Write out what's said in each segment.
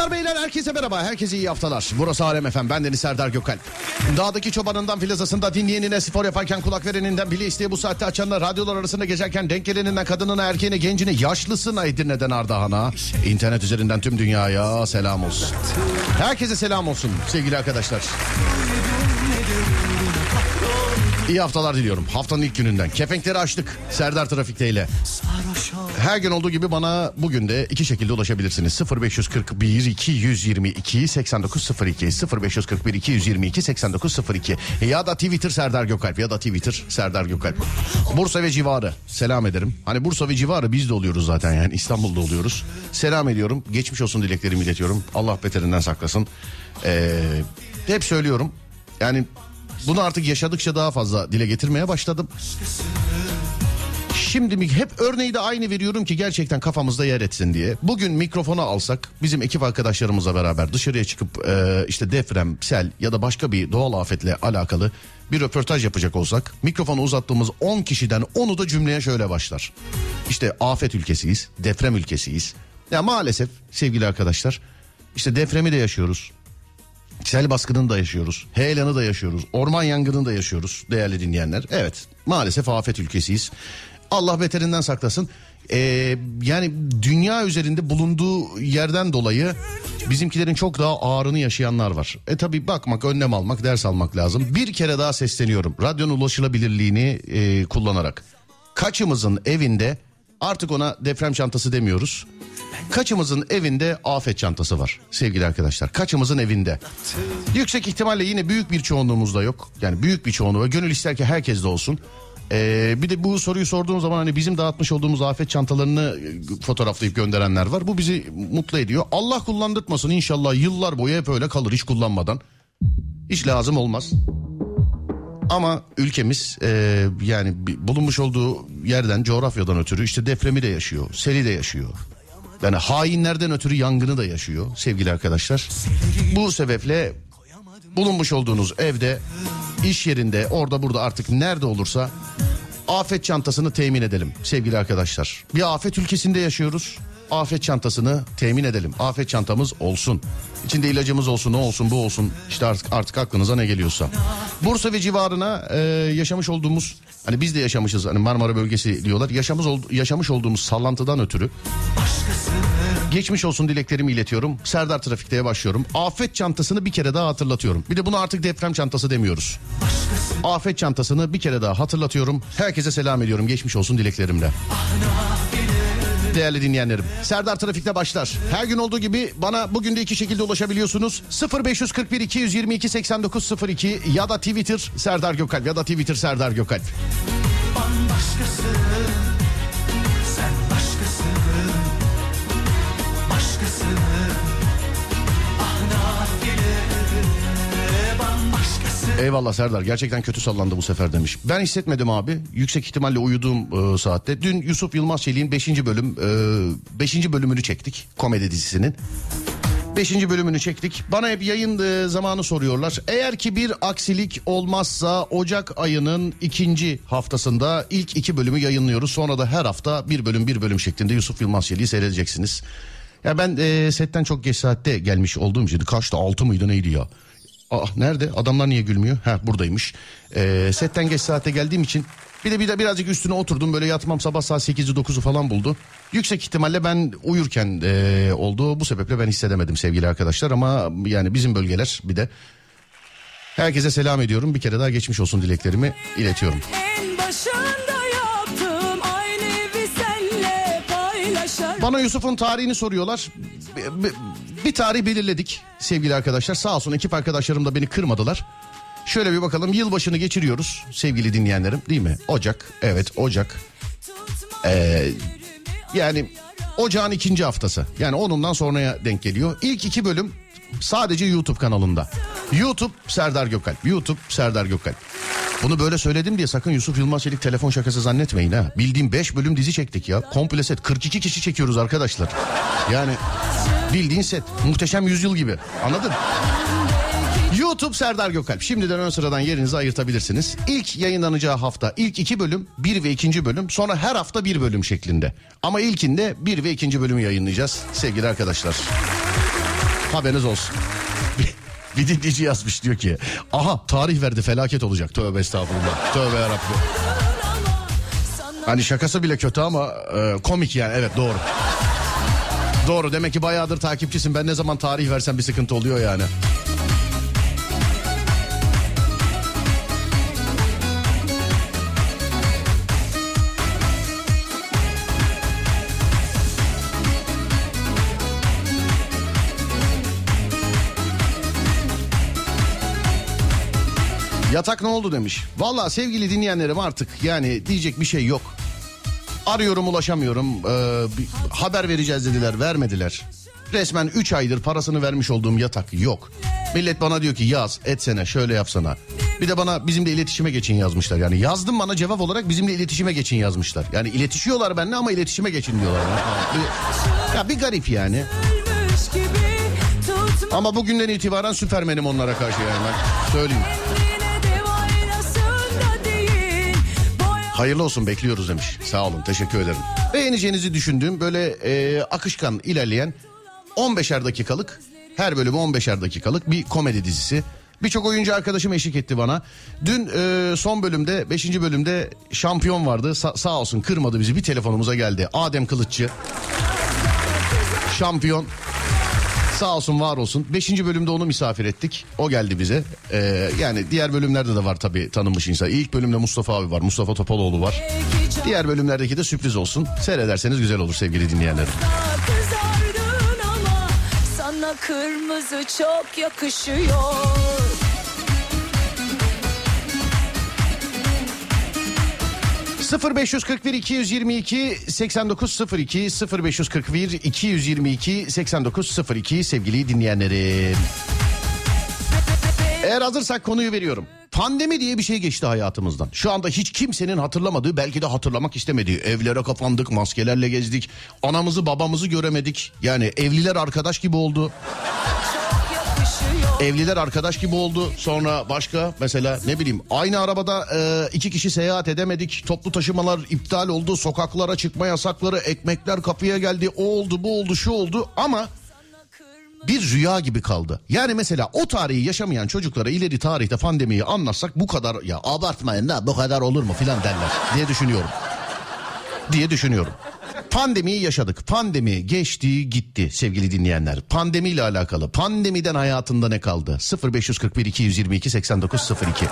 Hanımlar beyler herkese merhaba. Herkese iyi haftalar. Burası Alem Efem. Ben Deniz Serdar Gökalp. Dağdaki çobanından filazasında dinleyenine spor yaparken kulak vereninden bile isteye bu saatte açanlar radyolar arasında gezerken denk geleninden kadınına erkeğine gencine yaşlısına Edirne'den Ardahan'a internet üzerinden tüm dünyaya selam olsun. Herkese selam olsun sevgili arkadaşlar. İyi haftalar diliyorum. Haftanın ilk gününden. Kepenkleri açtık Serdar Trafik'te ile. Her gün olduğu gibi bana bugün de iki şekilde ulaşabilirsiniz. 0541 222 8902 0541 222 8902 ya da Twitter Serdar Gökalp ya da Twitter Serdar Gökalp. Bursa ve civarı selam ederim. Hani Bursa ve civarı biz de oluyoruz zaten yani İstanbul'da oluyoruz. Selam ediyorum. Geçmiş olsun dileklerimi iletiyorum. Allah beterinden saklasın. Ee, hep söylüyorum. Yani bunu artık yaşadıkça daha fazla dile getirmeye başladım. Şimdi hep örneği de aynı veriyorum ki gerçekten kafamızda yer etsin diye. Bugün mikrofonu alsak bizim ekip arkadaşlarımızla beraber dışarıya çıkıp e, işte deprem, sel ya da başka bir doğal afetle alakalı bir röportaj yapacak olsak mikrofonu uzattığımız 10 kişiden 10'u da cümleye şöyle başlar. İşte afet ülkesiyiz, deprem ülkesiyiz. Ya maalesef sevgili arkadaşlar işte depremi de yaşıyoruz. Sel baskınını da yaşıyoruz. Heyelanı da yaşıyoruz. Orman yangını da yaşıyoruz değerli dinleyenler. Evet maalesef afet ülkesiyiz. Allah beterinden saklasın. Ee, yani dünya üzerinde bulunduğu yerden dolayı bizimkilerin çok daha ağırını yaşayanlar var. E tabi bakmak, önlem almak, ders almak lazım. Bir kere daha sesleniyorum. Radyonun ulaşılabilirliğini e, kullanarak. Kaçımızın evinde artık ona deprem çantası demiyoruz. Kaçımızın evinde afet çantası var sevgili arkadaşlar. Kaçımızın evinde. Yüksek ihtimalle yine büyük bir çoğunluğumuzda yok. Yani büyük bir çoğunluğu. Gönül ister ki herkes de olsun. Ee, bir de bu soruyu sorduğum zaman hani bizim dağıtmış olduğumuz afet çantalarını e, fotoğraflayıp gönderenler var. Bu bizi mutlu ediyor. Allah kullandırtmasın inşallah yıllar boyu hep öyle kalır hiç kullanmadan. Hiç lazım olmaz. Ama ülkemiz e, yani bulunmuş olduğu yerden coğrafyadan ötürü işte depremi de yaşıyor, seli de yaşıyor. Yani hainlerden ötürü yangını da yaşıyor sevgili arkadaşlar. Bu sebeple bulunmuş olduğunuz evde, iş yerinde, orada burada artık nerede olursa afet çantasını temin edelim sevgili arkadaşlar. Bir afet ülkesinde yaşıyoruz. Afet çantasını temin edelim. Afet çantamız olsun. İçinde ilacımız olsun, ne olsun, bu olsun. İşte artık artık aklınıza ne geliyorsa. Bursa ve civarına e, yaşamış olduğumuz hani biz de yaşamışız hani Marmara bölgesi diyorlar. Yaşamış ol- yaşamış olduğumuz sallantıdan ötürü Geçmiş olsun dileklerimi iletiyorum. Serdar Trafik'te başlıyorum. Afet çantasını bir kere daha hatırlatıyorum. Bir de bunu artık deprem çantası demiyoruz. Afet çantasını bir kere daha hatırlatıyorum. Herkese selam ediyorum. Geçmiş olsun dileklerimle. Değerli dinleyenlerim. Serdar Trafik'te başlar. Her gün olduğu gibi bana bugün de iki şekilde ulaşabiliyorsunuz. 0541 222 8902 ya da Twitter Serdar Gökalp ya da Twitter Serdar Gökalp. bambaşkası Eyvallah Serdar gerçekten kötü sallandı bu sefer demiş. Ben hissetmedim abi. Yüksek ihtimalle uyuduğum e, saatte. Dün Yusuf Yılmaz Çelik'in 5. bölüm 5. bölümünü çektik komedi dizisinin. 5. bölümünü çektik. Bana hep yayın e, zamanı soruyorlar. Eğer ki bir aksilik olmazsa Ocak ayının ikinci haftasında ilk iki bölümü yayınlıyoruz. Sonra da her hafta bir bölüm bir bölüm şeklinde Yusuf Yılmaz Çelik'i seyredeceksiniz. Ya ben e, setten çok geç saatte gelmiş olduğum için kaçta altı mıydı neydi ya? Aa nerede? Adamlar niye gülmüyor? Ha buradaymış. Ee, setten geç saate geldiğim için bir de bir de birazcık üstüne oturdum böyle yatmam sabah saat 8'i 9'u falan buldu. Yüksek ihtimalle ben uyurken ee, oldu. Bu sebeple ben hissedemedim sevgili arkadaşlar ama yani bizim bölgeler bir de herkese selam ediyorum. Bir kere daha geçmiş olsun dileklerimi iletiyorum. Bana Yusuf'un tarihini soruyorlar. Bir, tarih belirledik sevgili arkadaşlar. Sağ olsun ekip arkadaşlarım da beni kırmadılar. Şöyle bir bakalım yılbaşını geçiriyoruz sevgili dinleyenlerim değil mi? Ocak evet Ocak. Ee, yani ocağın ikinci haftası. Yani onundan sonraya denk geliyor. İlk iki bölüm sadece YouTube kanalında. YouTube Serdar Gökalp. YouTube Serdar Gökalp. Bunu böyle söyledim diye sakın Yusuf Yılmaz Çelik telefon şakası zannetmeyin ha. Bildiğim 5 bölüm dizi çektik ya. Komple set 42 kişi çekiyoruz arkadaşlar. Yani bildiğin set. Muhteşem yüzyıl gibi. Anladın? YouTube Serdar Gökalp. Şimdiden ön sıradan yerinizi ayırtabilirsiniz. İlk yayınlanacağı hafta ilk iki bölüm bir ve ikinci bölüm sonra her hafta bir bölüm şeklinde. Ama ilkinde bir ve ikinci bölümü yayınlayacağız sevgili arkadaşlar. Haberiniz olsun. Bir dinleyici yazmış diyor ki aha tarih verdi felaket olacak. Tövbe estağfurullah. Tövbe yarabbim. Hani şakası bile kötü ama e, komik yani evet doğru. Doğru demek ki bayağıdır takipçisin. Ben ne zaman tarih versem bir sıkıntı oluyor yani. Yatak ne oldu demiş. Valla sevgili dinleyenlerim artık yani diyecek bir şey yok. Arıyorum ulaşamıyorum. Ee, haber vereceğiz dediler vermediler. Resmen 3 aydır parasını vermiş olduğum yatak yok. Millet bana diyor ki yaz etsene şöyle yapsana. Bir de bana bizimle iletişime geçin yazmışlar. Yani yazdım bana cevap olarak bizimle iletişime geçin yazmışlar. Yani iletişiyorlar benimle ama iletişime geçin diyorlar. Ya bir garip yani. Ama bugünden itibaren süpermenim onlara karşı yani ben söyleyeyim. Hayırlı olsun bekliyoruz demiş. Sağ olun teşekkür ederim. Beğeneceğinizi düşündüğüm böyle e, akışkan ilerleyen 15'er dakikalık her bölümü 15'er dakikalık bir komedi dizisi. Birçok oyuncu arkadaşım eşlik etti bana. Dün e, son bölümde 5. bölümde şampiyon vardı. Sa- sağ olsun kırmadı bizi bir telefonumuza geldi. Adem Kılıççı. Şampiyon. Sağ olsun var olsun. Beşinci bölümde onu misafir ettik. O geldi bize. Ee, yani diğer bölümlerde de var tabii tanınmış insan. İlk bölümde Mustafa abi var. Mustafa Topaloğlu var. Diğer bölümlerdeki de sürpriz olsun. Seyrederseniz güzel olur sevgili dinleyenlerim. kırmızı çok yakışıyor 0541 222 8902 0541 222 8902 sevgili dinleyenlerim. Eğer hazırsak konuyu veriyorum. Pandemi diye bir şey geçti hayatımızdan. Şu anda hiç kimsenin hatırlamadığı belki de hatırlamak istemediği evlere kapandık maskelerle gezdik. Anamızı babamızı göremedik. Yani evliler arkadaş gibi oldu. Evliler arkadaş gibi oldu. Sonra başka mesela ne bileyim aynı arabada e, iki kişi seyahat edemedik. Toplu taşımalar iptal oldu. Sokaklara çıkma yasakları, ekmekler kapıya geldi. O oldu, bu oldu, şu oldu ama bir rüya gibi kaldı. Yani mesela o tarihi yaşamayan çocuklara ileri tarihte pandemiyi anlatsak bu kadar ya abartmayın da bu kadar olur mu filan derler diye düşünüyorum. Diye düşünüyorum. Pandemiyi yaşadık. Pandemi geçti gitti sevgili dinleyenler. Pandemiyle alakalı. Pandemiden hayatında ne kaldı? 0541 222 8902.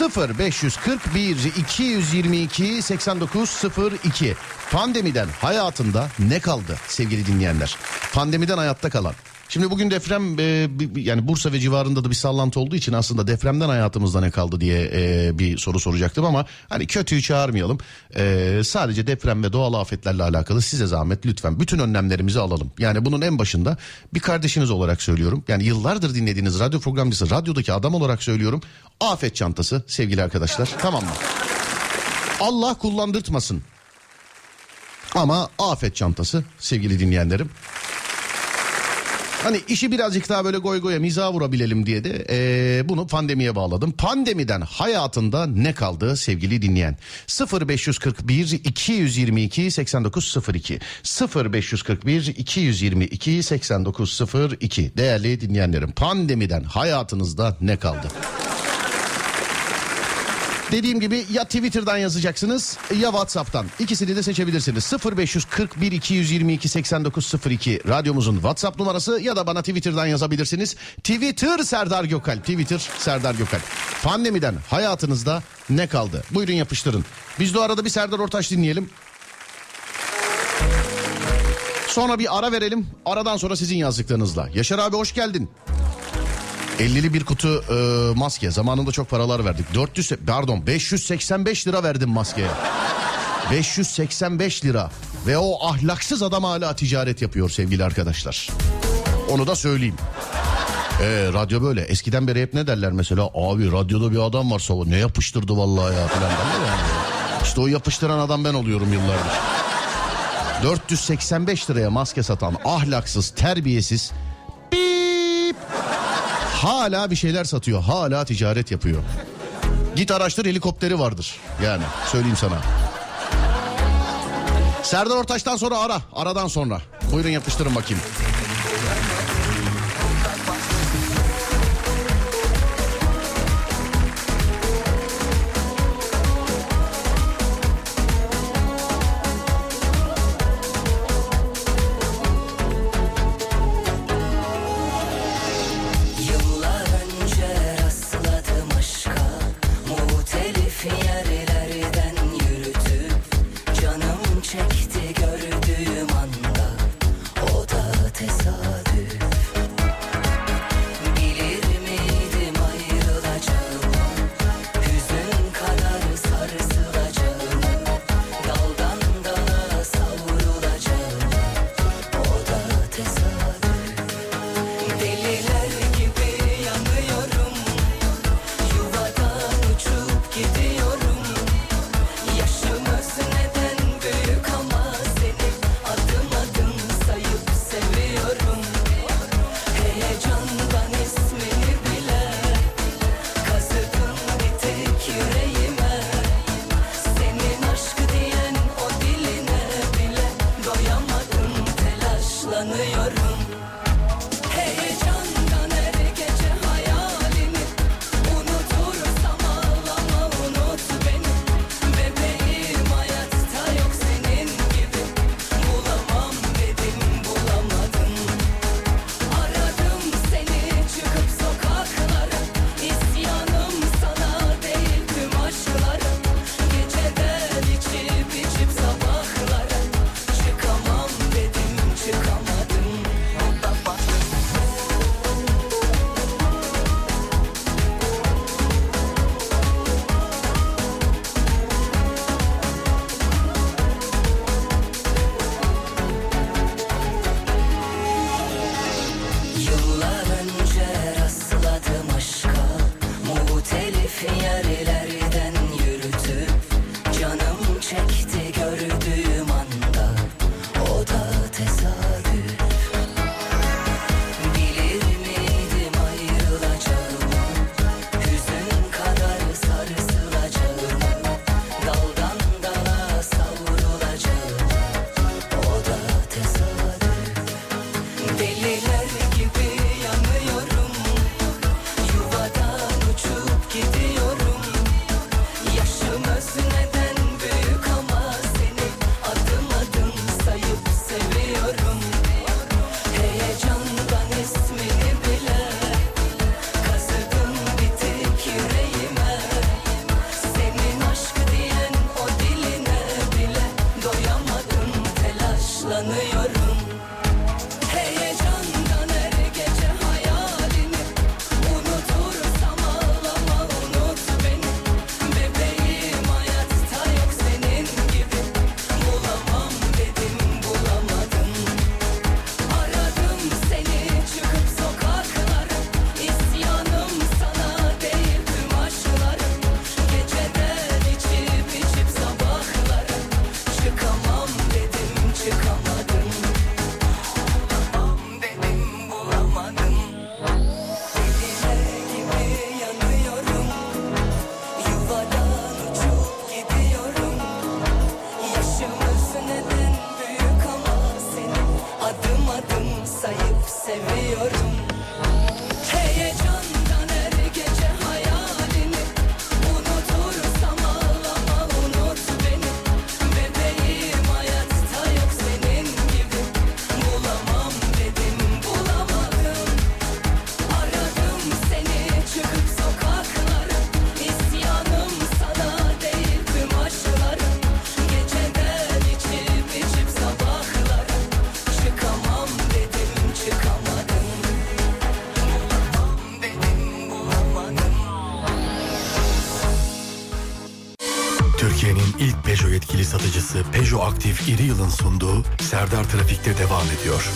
0541 222 8902 Pandemiden hayatında ne kaldı sevgili dinleyenler? Pandemiden hayatta kalan. Şimdi bugün deprem e, yani Bursa ve civarında da bir sallantı olduğu için aslında depremden hayatımızda ne kaldı diye e, bir soru soracaktım ama hani kötüyü çağırmayalım. E, sadece deprem ve doğal afetlerle alakalı size zahmet lütfen bütün önlemlerimizi alalım. Yani bunun en başında bir kardeşiniz olarak söylüyorum. Yani yıllardır dinlediğiniz radyo programcısı, radyodaki adam olarak söylüyorum. Afet çantası sevgili arkadaşlar tamam mı? Allah kullandırtmasın. Ama afet çantası sevgili dinleyenlerim. Hani işi birazcık daha böyle goy goya miza vurabilelim diye de eee, bunu pandemiye bağladım. Pandemiden hayatında ne kaldı sevgili dinleyen? 0541 222 8902 0541 222 8902 değerli dinleyenlerim pandemiden hayatınızda ne kaldı? Dediğim gibi ya Twitter'dan yazacaksınız ya WhatsApp'tan. İkisini de seçebilirsiniz. 0541 222 8902 radyomuzun WhatsApp numarası ya da bana Twitter'dan yazabilirsiniz. Twitter Serdar Gökalp. Twitter Serdar Gökalp. Pandemiden hayatınızda ne kaldı? Buyurun yapıştırın. Biz de o arada bir Serdar Ortaç dinleyelim. Sonra bir ara verelim. Aradan sonra sizin yazdıklarınızla. Yaşar abi hoş geldin. 50'li bir kutu e, maske. Zamanında çok paralar verdik. 400 pardon 585 lira verdim maskeye. 585 lira. Ve o ahlaksız adam hala ticaret yapıyor sevgili arkadaşlar. Onu da söyleyeyim. Ee, radyo böyle. Eskiden beri hep ne derler mesela? Abi radyoda bir adam var sabah. Ne yapıştırdı vallahi ya falan. İşte o yapıştıran adam ben oluyorum yıllardır. 485 liraya maske satan ahlaksız, terbiyesiz, Hala bir şeyler satıyor. Hala ticaret yapıyor. Git araştır helikopteri vardır. Yani söyleyeyim sana. Serdar Ortaç'tan sonra ara. Aradan sonra. Buyurun yapıştırın bakayım. İri Yıl'ın sunduğu Serdar Trafik'te devam ediyor.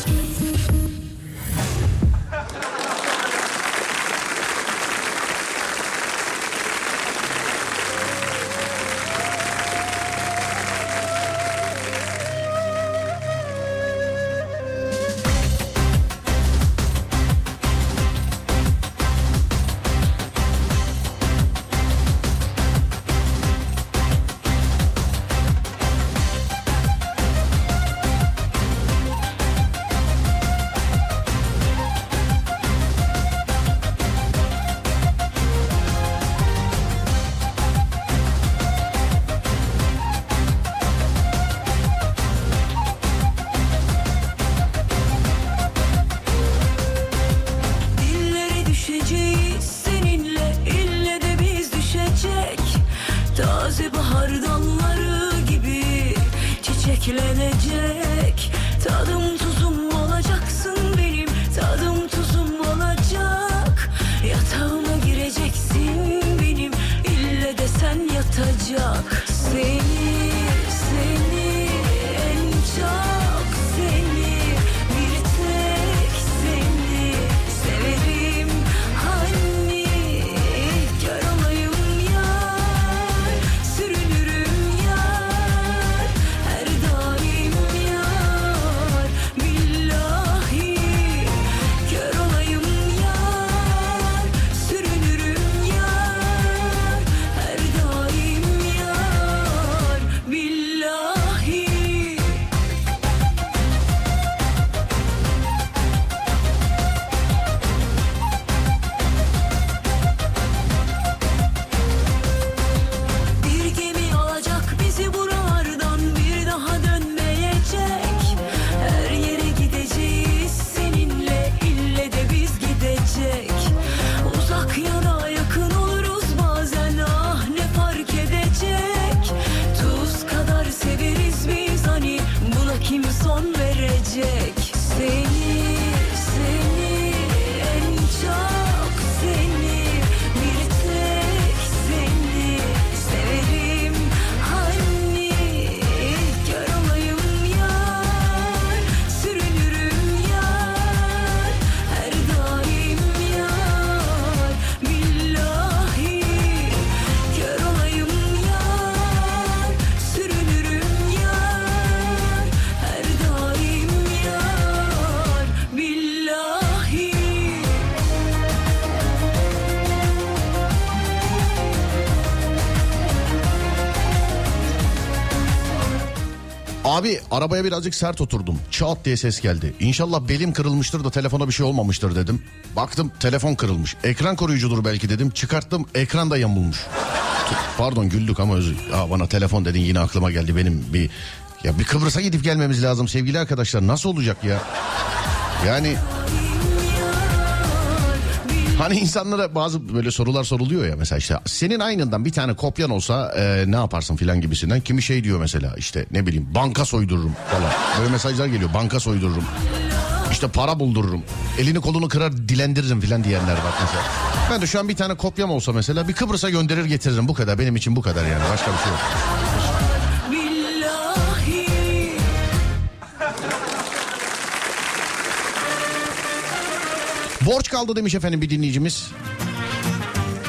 Arabaya birazcık sert oturdum. Çat diye ses geldi. İnşallah belim kırılmıştır da telefona bir şey olmamıştır dedim. Baktım telefon kırılmış. Ekran koruyucudur belki dedim. Çıkarttım ekran da yamulmuş. Pardon güldük ama özür. Aa, bana telefon dedin yine aklıma geldi benim bir... Ya bir Kıbrıs'a gidip gelmemiz lazım sevgili arkadaşlar. Nasıl olacak ya? Yani Hani insanlara bazı böyle sorular soruluyor ya mesela işte senin aynından bir tane kopyan olsa e, ne yaparsın filan gibisinden. Kimi şey diyor mesela işte ne bileyim banka soydururum falan. Böyle mesajlar geliyor banka soydururum. İşte para buldururum. Elini kolunu kırar dilendiririm filan diyenler var mesela. Ben de şu an bir tane kopyam olsa mesela bir Kıbrıs'a gönderir getiririm bu kadar. Benim için bu kadar yani başka bir şey yok. Borç kaldı demiş efendim bir dinleyicimiz.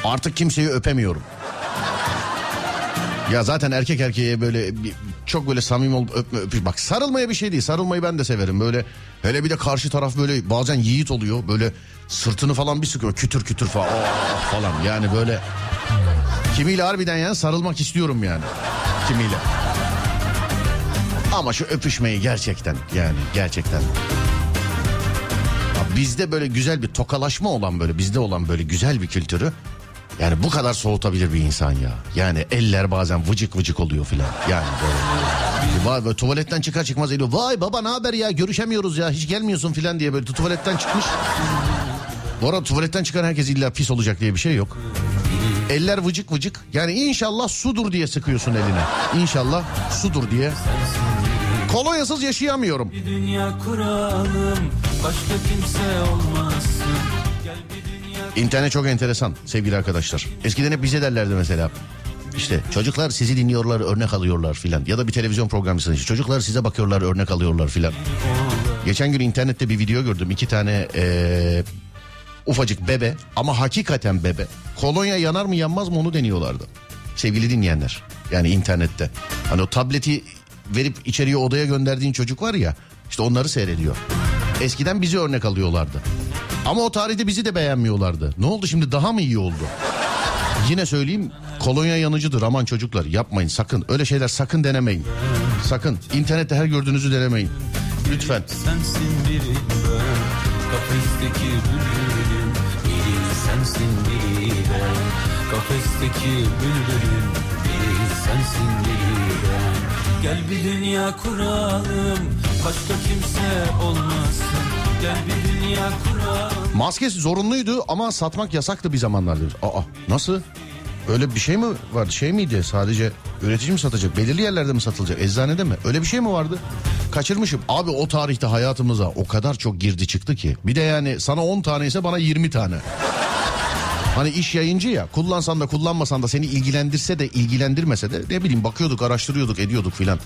Artık kimseyi öpemiyorum. Ya zaten erkek erkeğe böyle çok böyle samimi olup öpme öpüş. Bak sarılmaya bir şey değil. Sarılmayı ben de severim. Böyle hele bir de karşı taraf böyle bazen yiğit oluyor. Böyle sırtını falan bir sıkıyor. Kütür kütür falan. Oh, falan. Yani böyle kimiyle harbiden yani sarılmak istiyorum yani. Kimiyle. Ama şu öpüşmeyi gerçekten yani gerçekten bizde böyle güzel bir tokalaşma olan böyle bizde olan böyle güzel bir kültürü yani bu kadar soğutabilir bir insan ya. Yani eller bazen vıcık vıcık oluyor filan. Yani böyle. Vay be tuvaletten çıkar çıkmaz geliyor. Vay baba ne haber ya görüşemiyoruz ya hiç gelmiyorsun filan diye böyle tuvaletten çıkmış. Bu arada tuvaletten çıkan herkes illa pis olacak diye bir şey yok. Eller vıcık vıcık. Yani inşallah sudur diye sıkıyorsun eline. İnşallah sudur diye. Kolonyasız yaşayamıyorum. Bir dünya kuralım başka kimse dünya İnternet çok enteresan sevgili arkadaşlar. Eskiden hep bize derlerdi mesela. İşte çocuklar sizi dinliyorlar örnek alıyorlar filan. Ya da bir televizyon programcısınız. işte, Çocuklar size bakıyorlar örnek alıyorlar filan. Geçen gün internette bir video gördüm. iki tane eee, ufacık bebe ama hakikaten bebe. Kolonya yanar mı yanmaz mı onu deniyorlardı. Sevgili dinleyenler. Yani internette. Hani o tableti verip içeriye odaya gönderdiğin çocuk var ya. işte onları seyrediyor. Eskiden bizi örnek alıyorlardı. Ama o tarihte bizi de beğenmiyorlardı. Ne oldu şimdi daha mı iyi oldu? Yine söyleyeyim kolonya yanıcıdır aman çocuklar yapmayın sakın öyle şeyler sakın denemeyin. Sakın internette her gördüğünüzü denemeyin. Lütfen. sensin ben Kafesteki bülbülüm sensin sensin biri ben Gel bir dünya kuralım başka kimse olmasın Gel bir dünya kuralım Maske zorunluydu ama satmak yasaktı bir zamanlar. Aa nasıl? Öyle bir şey mi vardı? Şey miydi? Sadece üretici mi satacak? Belirli yerlerde mi satılacak? Eczanede mi? Öyle bir şey mi vardı? Kaçırmışım. Abi o tarihte hayatımıza o kadar çok girdi çıktı ki. Bir de yani sana 10 tane ise bana 20 tane. Hani iş yayıncı ya kullansan da kullanmasan da seni ilgilendirse de ilgilendirmese de ne bileyim bakıyorduk araştırıyorduk ediyorduk filan.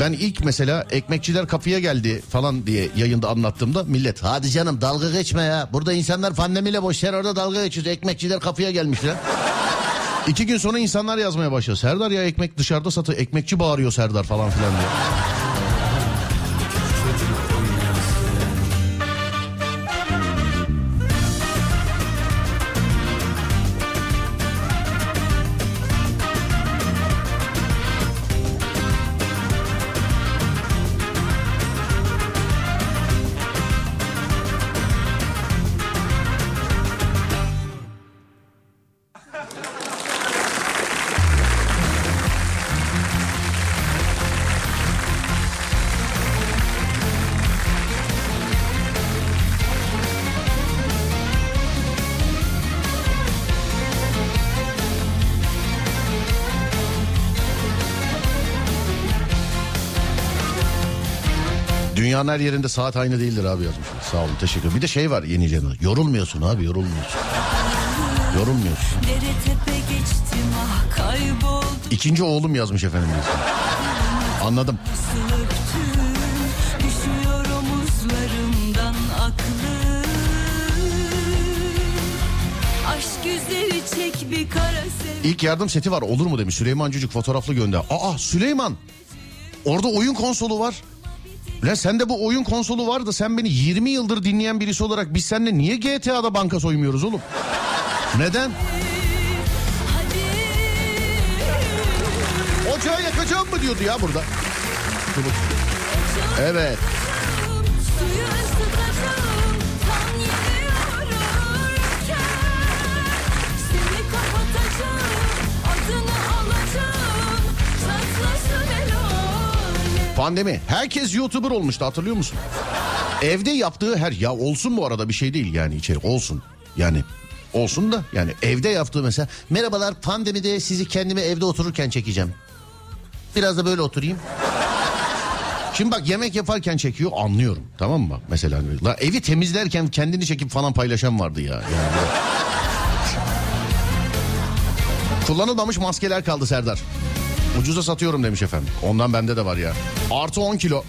Ben ilk mesela ekmekçiler kapıya geldi falan diye yayında anlattığımda millet hadi canım dalga geçme ya. Burada insanlar pandemiyle boş yer orada dalga geçiyoruz. Ekmekçiler kapıya gelmişler. İki gün sonra insanlar yazmaya başladı. Serdar ya ekmek dışarıda satı ekmekçi bağırıyor Serdar falan filan diye. Dünyanın her yerinde saat aynı değildir abi yazmış. Sağ olun teşekkür ederim. Bir de şey var yeni canı. Yorulmuyorsun abi yorulmuyorsun. Yorulmuyorsun. İkinci oğlum yazmış efendim. Anladım. İlk yardım seti var olur mu demiş Süleyman Cücük fotoğraflı gönder. Aa Süleyman orada oyun konsolu var. Lan sende bu oyun konsolu var da sen beni 20 yıldır dinleyen birisi olarak biz seninle niye GTA'da banka soymuyoruz oğlum? Neden? Ocağı yakacağım mı diyordu ya burada. Evet. Suyu Pandemi. Herkes YouTuber olmuştu hatırlıyor musun? Evde yaptığı her ya olsun bu arada bir şey değil yani içerik olsun. Yani olsun da yani evde yaptığı mesela merhabalar pandemide sizi kendime evde otururken çekeceğim. Biraz da böyle oturayım. Şimdi bak yemek yaparken çekiyor anlıyorum tamam mı? Mesela la evi temizlerken kendini çekip falan paylaşan vardı ya. Yani. Kullanılmamış maskeler kaldı Serdar. Ucuza satıyorum demiş efendim. Ondan bende de var ya. Artı 10 kilo.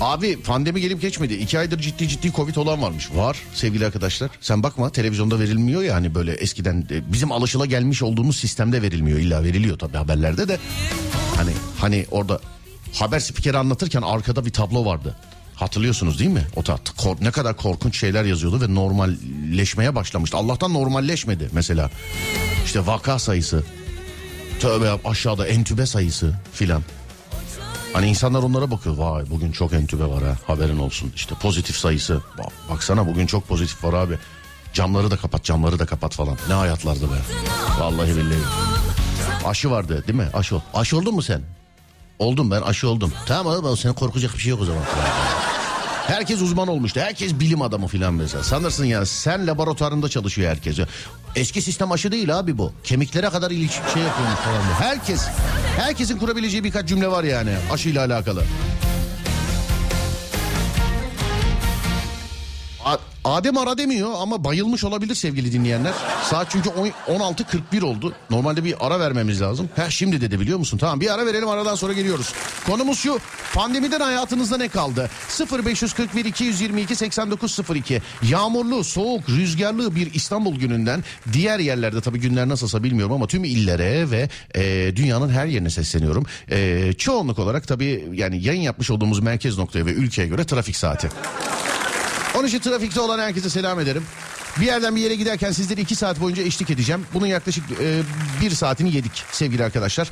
Abi pandemi gelip geçmedi. İki aydır ciddi ciddi Covid olan varmış. Var sevgili arkadaşlar. Sen bakma televizyonda verilmiyor ya hani böyle eskiden e, bizim alışıla gelmiş olduğumuz sistemde verilmiyor. İlla veriliyor tabii haberlerde de. Hani hani orada haber spikeri anlatırken arkada bir tablo vardı. Hatırlıyorsunuz değil mi? O kor- ne kadar korkunç şeyler yazıyordu ve normalleşmeye başlamıştı. Allah'tan normalleşmedi mesela. İşte vaka sayısı. Tövbe aşağıda entübe sayısı filan. Hani insanlar onlara bakıyor. Vay bugün çok entübe var ha haberin olsun. İşte pozitif sayısı. Bak, baksana bugün çok pozitif var abi. Camları da kapat camları da kapat falan. Ne hayatlardı be. Vallahi billahi. Aşı vardı değil mi? Aşı. Aşı oldun mu sen? Oldum ben aşı oldum. Tamam oğlum senin korkacak bir şey yok o zaman. Herkes uzman olmuştu. Herkes bilim adamı filan mesela. Sanırsın ya sen laboratuvarında çalışıyor herkes. Eski sistem aşı değil abi bu. Kemiklere kadar iliş şey yapıyormuş falan. Herkes, herkesin kurabileceği birkaç cümle var yani aşıyla alakalı. Adem ara demiyor ama bayılmış olabilir sevgili dinleyenler. Saat çünkü on- 16.41 oldu. Normalde bir ara vermemiz lazım. Heh şimdi dedi biliyor musun? Tamam bir ara verelim aradan sonra geliyoruz. Konumuz şu. Pandemiden hayatınızda ne kaldı? 0541 222 8902. Yağmurlu, soğuk, rüzgarlı bir İstanbul gününden diğer yerlerde tabii günler nasılsa bilmiyorum ama tüm illere ve e, dünyanın her yerine sesleniyorum. E, çoğunluk olarak tabii yani yayın yapmış olduğumuz merkez noktaya ve ülkeye göre trafik saati. Onun için trafikte olan herkese selam ederim. Bir yerden bir yere giderken sizleri iki saat boyunca eşlik edeceğim. Bunun yaklaşık e, bir saatini yedik sevgili arkadaşlar.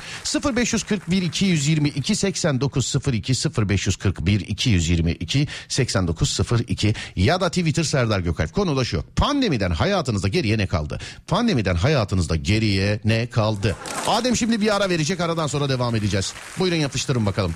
0541 222 8902 0541 222 8902 ya da Twitter Serdar Gökalp. Konu da şu. Pandemiden hayatınızda geriye ne kaldı? Pandemiden hayatınızda geriye ne kaldı? Adem şimdi bir ara verecek aradan sonra devam edeceğiz. Buyurun yapıştırın bakalım.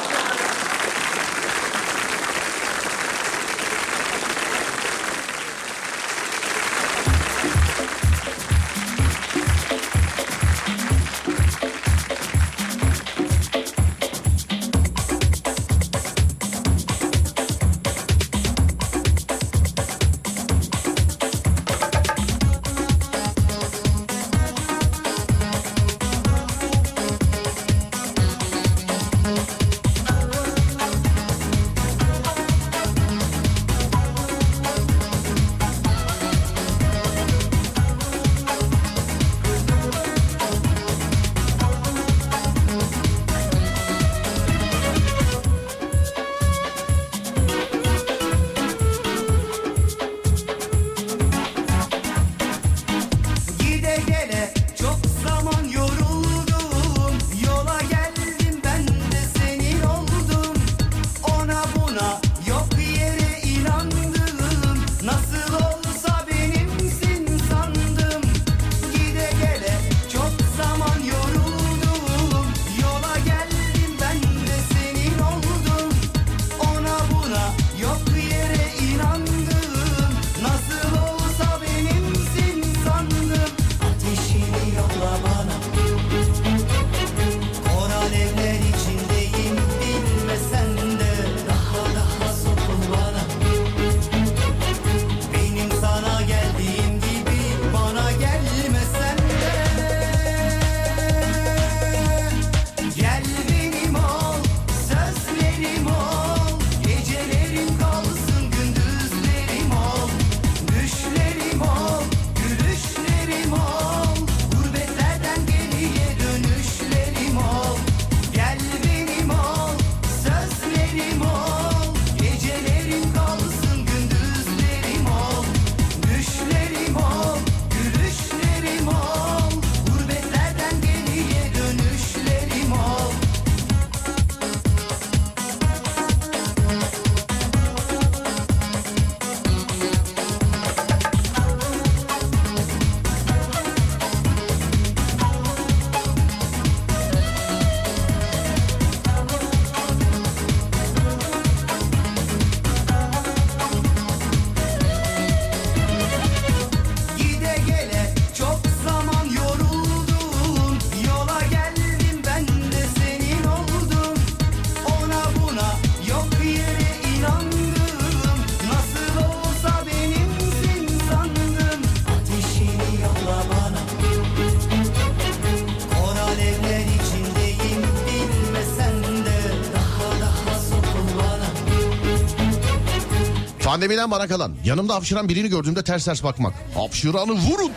Pandemiden bana kalan yanımda hapşıran birini gördüğümde ters ters bakmak. Hapşıranı vurun.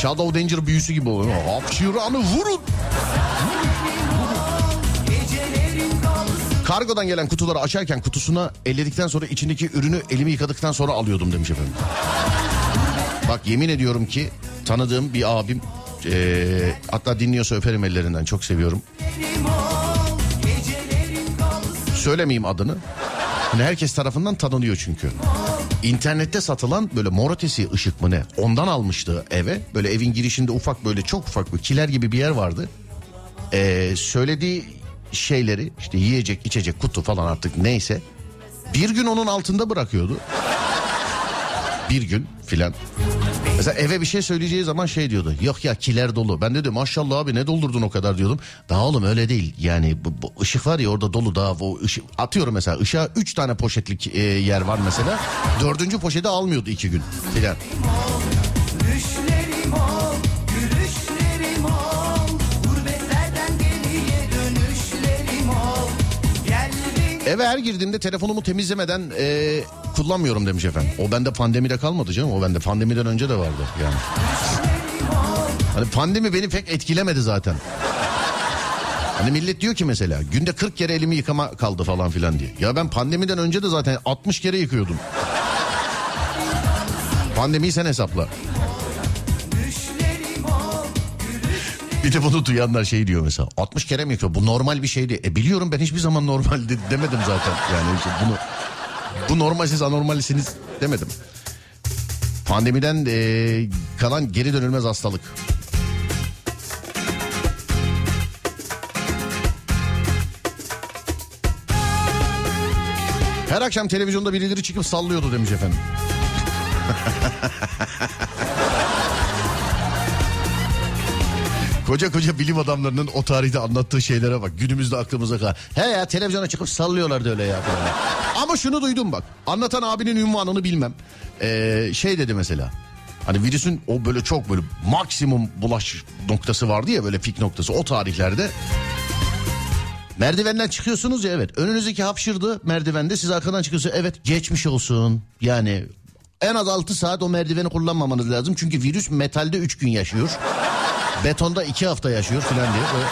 Shadow Danger büyüsü gibi oluyor. Hapşıranı vurun. Kargodan gelen kutuları açarken kutusuna elledikten sonra içindeki ürünü elimi yıkadıktan sonra alıyordum demiş efendim. Bak yemin ediyorum ki tanıdığım bir abim eee, hatta dinliyorsa öperim ellerinden çok seviyorum. Söylemeyeyim adını. Hani herkes tarafından tanınıyor çünkü. İnternette satılan böyle mor ötesi ışık mı ne? Ondan almıştı eve. Böyle evin girişinde ufak böyle çok ufak bir kiler gibi bir yer vardı. Ee, söylediği şeyleri işte yiyecek içecek kutu falan artık neyse. Bir gün onun altında bırakıyordu. Bir gün filan. Mesela eve bir şey söyleyeceği zaman şey diyordu. Yok ya kiler dolu. Ben de diyorum maşallah abi ne doldurdun o kadar diyordum. Daha oğlum öyle değil. Yani bu, bu ışık var ya orada dolu daha o ışık. Atıyorum mesela ışığa üç tane poşetlik e, yer var mesela. Dördüncü poşeti almıyordu iki gün filan. Eve her girdiğimde telefonumu temizlemeden e, kullanmıyorum demiş efendim. O bende pandemide kalmadı canım. O bende pandemiden önce de vardı yani. Hani pandemi beni pek etkilemedi zaten. Hani millet diyor ki mesela günde 40 kere elimi yıkama kaldı falan filan diye. Ya ben pandemiden önce de zaten 60 kere yıkıyordum. Pandemiyi sen hesapla. Bir de bunu duyanlar şey diyor mesela 60 kere mi yıkıyor? Bu normal bir şeydi. E biliyorum ben hiçbir zaman normal de- demedim zaten. Yani işte bunu bu normal siz anormalsiniz demedim. Pandemiden e, kalan geri dönülmez hastalık. Her akşam televizyonda birileri çıkıp sallıyordu demiş efendim. Koca koca bilim adamlarının o tarihte anlattığı şeylere bak. Günümüzde aklımıza kal. He ya televizyona çıkıp sallıyorlardı öyle ya. Ama şunu duydum bak. Anlatan abinin ünvanını bilmem. Ee, şey dedi mesela. Hani virüsün o böyle çok böyle maksimum bulaş noktası vardı ya böyle pik noktası o tarihlerde. Merdivenden çıkıyorsunuz ya evet. Önünüzdeki hapşırdı merdivende siz arkadan çıkıyorsunuz. Evet geçmiş olsun. Yani en az 6 saat o merdiveni kullanmamanız lazım. Çünkü virüs metalde 3 gün yaşıyor. Betonda 2 hafta yaşıyor filan diye. Böyle.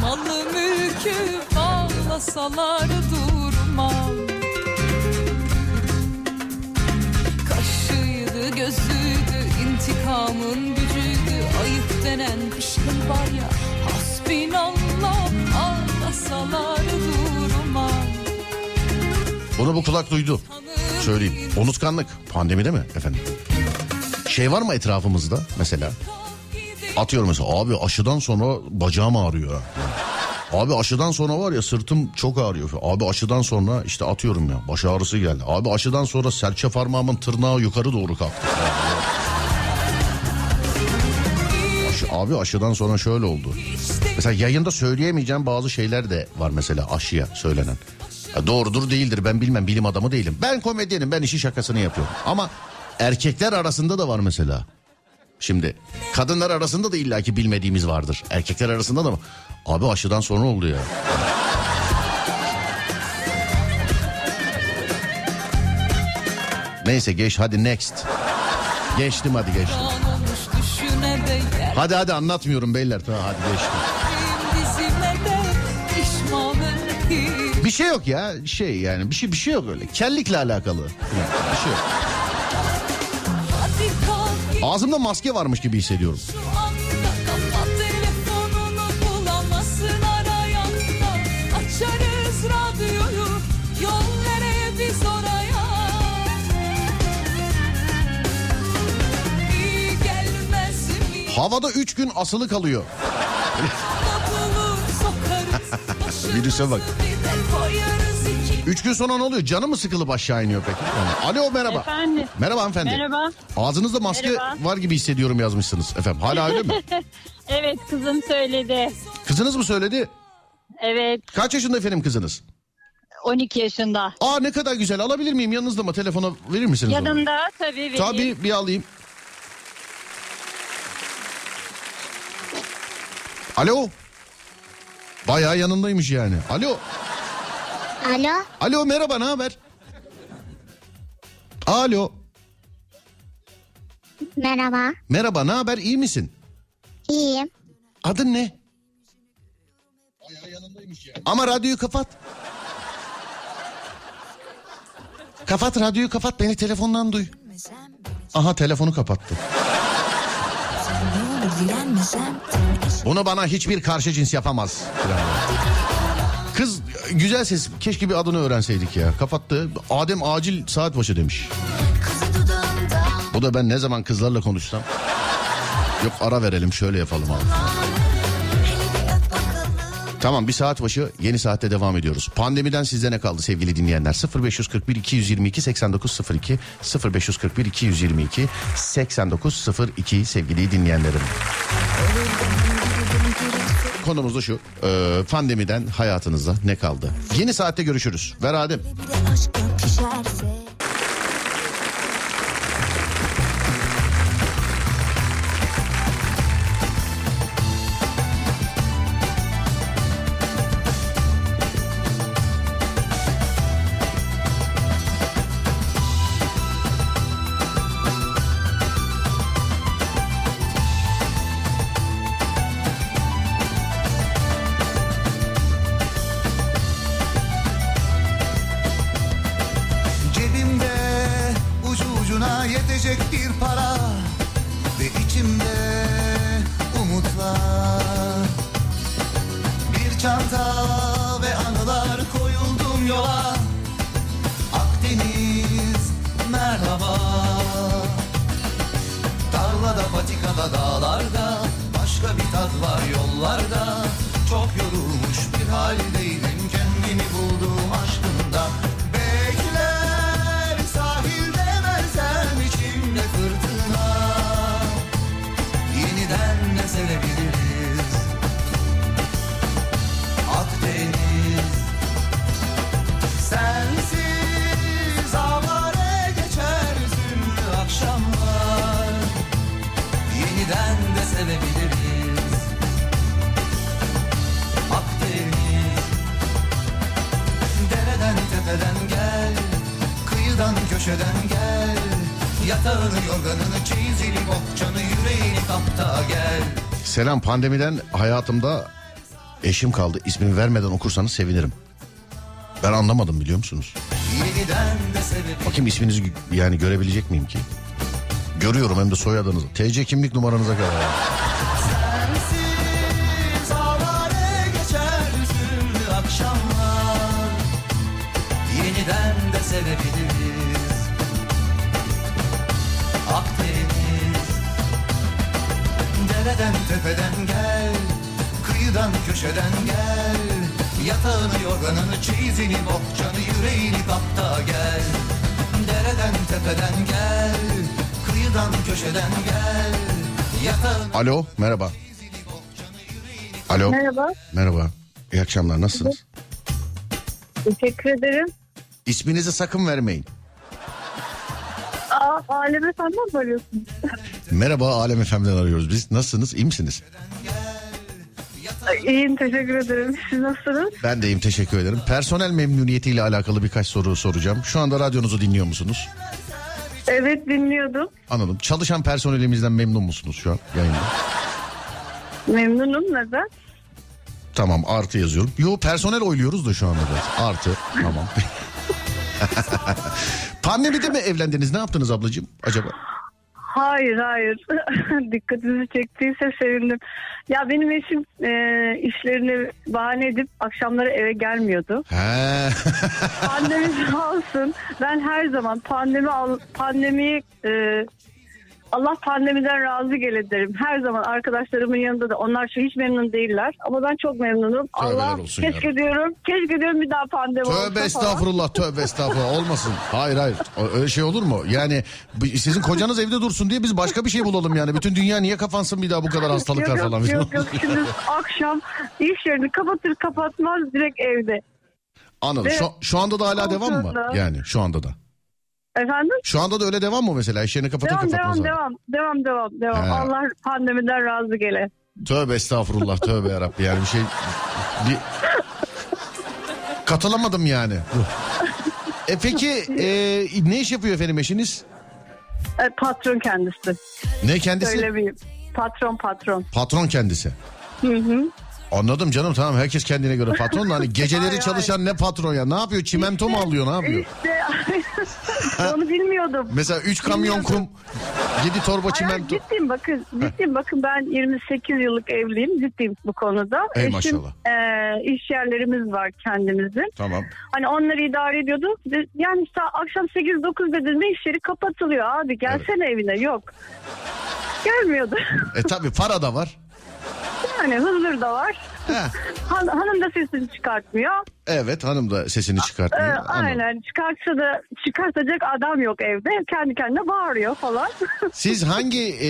Malı mülkü bağlasalar durmam Kaşıydı gözüydü intikamın gücüydü Ayıp denen bir şey var ya Hasbinallah ağlasalar durmam Bunu bu kulak duydu. Söyleyeyim. Unutkanlık. Pandemide mi efendim? Şey var mı etrafımızda mesela? Atıyorum mesela abi aşıdan sonra bacağım ağrıyor. Abi aşıdan sonra var ya sırtım çok ağrıyor. Abi aşıdan sonra işte atıyorum ya baş ağrısı geldi. Abi aşıdan sonra serçe parmağımın tırnağı yukarı doğru kalktı. Aşı, abi aşıdan sonra şöyle oldu. Mesela yayında söyleyemeyeceğim bazı şeyler de var mesela aşıya söylenen. Ya doğrudur değildir ben bilmem bilim adamı değilim. Ben komedyenim ben işi şakasını yapıyorum. Ama erkekler arasında da var mesela. Şimdi kadınlar arasında da illaki bilmediğimiz vardır. Erkekler arasında da mı? Abi aşıdan sonra oldu ya. Neyse geç hadi next. Geçtim hadi geçtim. Hadi hadi anlatmıyorum beyler. Tamam hadi geçtim. Bir şey yok ya şey yani bir şey bir şey yok öyle. Kellikle alakalı. Bir şey yok. Ağzımda maske varmış gibi hissediyorum. Havada 3 gün asılı kalıyor. Virüse bak. 3 gün sonra ne oluyor? Canı mı sıkılıp aşağı iniyor peki? Yani, alo merhaba. Efendim. Merhaba hanımefendi. Merhaba. Ağzınızda maske Merhaba. var gibi hissediyorum yazmışsınız efendim. Hala öyle mi? Evet kızım söyledi. Kızınız mı söyledi? Evet Kaç yaşında efendim kızınız? 12 yaşında. Aa ne kadar güzel. Alabilir miyim yanınızda mı? Telefona verir misiniz onu? Yanımda tabii vereyim. Tabii bir alayım. Alo. Bayağı yanındaymış yani. Alo. Alo, Alo merhaba ne haber? Alo. merhaba. Merhaba ne haber iyi misin? İyiyim. Adın ne? Ama radyoyu kapat. Kapat radyoyu kapat beni telefondan duy. Aha telefonu kapattı. Bunu bana hiçbir karşı cins yapamaz. Kız güzel ses keşke bir adını öğrenseydik ya. Kapattı. Adem acil saat başı demiş. Bu da ben ne zaman kızlarla konuşsam. Yok ara verelim şöyle yapalım abi. Tamam bir saat başı yeni saatte devam ediyoruz. Pandemiden sizde ne kaldı sevgili dinleyenler? 0541 222 8902 0541 222 8902 sevgili dinleyenlerim. Konumuz da şu. e, pandemiden hayatınızda ne kaldı? Yeni saatte görüşürüz. Ver Adem. Çanta ve anılar koyuldum yola. Akdeniz merhaba. Tarlada patikada dağlarda Başka bir tat var yollarda köşeden gel Yatağını yorganını çeyizini bohçanı yüreğini kapta gel Selam pandemiden hayatımda eşim kaldı. İsmini vermeden okursanız sevinirim. Ben anlamadım biliyor musunuz? Bakayım isminizi yani görebilecek miyim ki? Görüyorum hem de soyadınızı. TC kimlik numaranıza kadar. Köşeden gel Yatağını yorganını çeyizini bohçanı yüreğini kapta gel Dereden tepeden gel Kıyıdan köşeden gel Yatağını Alo merhaba. Alo. Merhaba, Merhaba. İyi akşamlar nasılsınız? teşekkür ederim. İsminizi sakın vermeyin. Aa, Alem Efendi'den mi arıyorsunuz? Merhaba Alem FM'den arıyoruz biz. Nasılsınız? İyi misiniz? İyiyim, teşekkür ederim. Siz nasılsınız? Ben de iyiyim teşekkür ederim. Personel memnuniyetiyle alakalı birkaç soru soracağım. Şu anda radyonuzu dinliyor musunuz? Evet, dinliyordum. Anladım. Çalışan personelimizden memnun musunuz şu an yayında? Memnunum, neden? Tamam artı yazıyorum. Yo personel oyluyoruz da şu anda da. Artı tamam. Pandemide mi evlendiniz? Ne yaptınız ablacığım acaba? Hayır, hayır. Dikkatinizi çektiyse sevindim. Ya benim eşim e, işlerini bahane edip akşamları eve gelmiyordu. He. Pandemi sağ olsun. Ben her zaman pandemi al, pandemiyi e, Allah pandemiden razı gele derim. Her zaman arkadaşlarımın yanında da onlar şu hiç memnun değiller. Ama ben çok memnunum. Allah olsun keşke ya. diyorum. Keşke diyorum bir daha pandemi olsa Tövbe falan. estağfurullah tövbe estağfurullah olmasın. Hayır hayır öyle şey olur mu? Yani sizin kocanız evde dursun diye biz başka bir şey bulalım yani. Bütün dünya niye kafansın bir daha bu kadar hastalıklar yok, falan. Yok yok yok. Şimdi akşam iş yerini kapatır kapatmaz direkt evde. Anladım. Şu, şu anda da hala devam mı? Yani şu anda da. Efendim? Şu anda da öyle devam mı mesela? İş yerini kapatır Devam kapatmaz. devam devam devam devam devam. He. Allah pandemiden razı gele. Tövbe estağfurullah tövbe yarabbi yani bir şey... Bir... Katılamadım yani. E peki e, ne iş yapıyor efendim eşiniz? E, patron kendisi. Ne kendisi? Söylemeyeyim. Patron patron. Patron kendisi. Hı hı. Anladım canım tamam herkes kendine göre patron da hani geceleri Hayır, çalışan ne patron ya ne yapıyor çimento mu alıyor ne yapıyor? İşte onu bilmiyordum. Mesela 3 kamyon kum 7 torba Hayır, çimento. ciddiyim bakın. Ciddiyim bakın ben 28 yıllık evliyim. Ciddiyim bu konuda. Ey Eşim, maşallah. e, iş yerlerimiz var kendimizin. Tamam. Hani onları idare ediyorduk. Yani akşam 8-9 dediğinde iş yeri kapatılıyor abi. Gelsene evine. Yok. Gelmiyordu. E tabi para da var. Yani huzur da var. Han- hanım da sesini çıkartmıyor. evet hanım da sesini Ee, çıkartmıyor. Anladım. aynen çıkartsa da çıkartacak adam yok evde. Kendi kendine bağırıyor falan. Siz hangi e,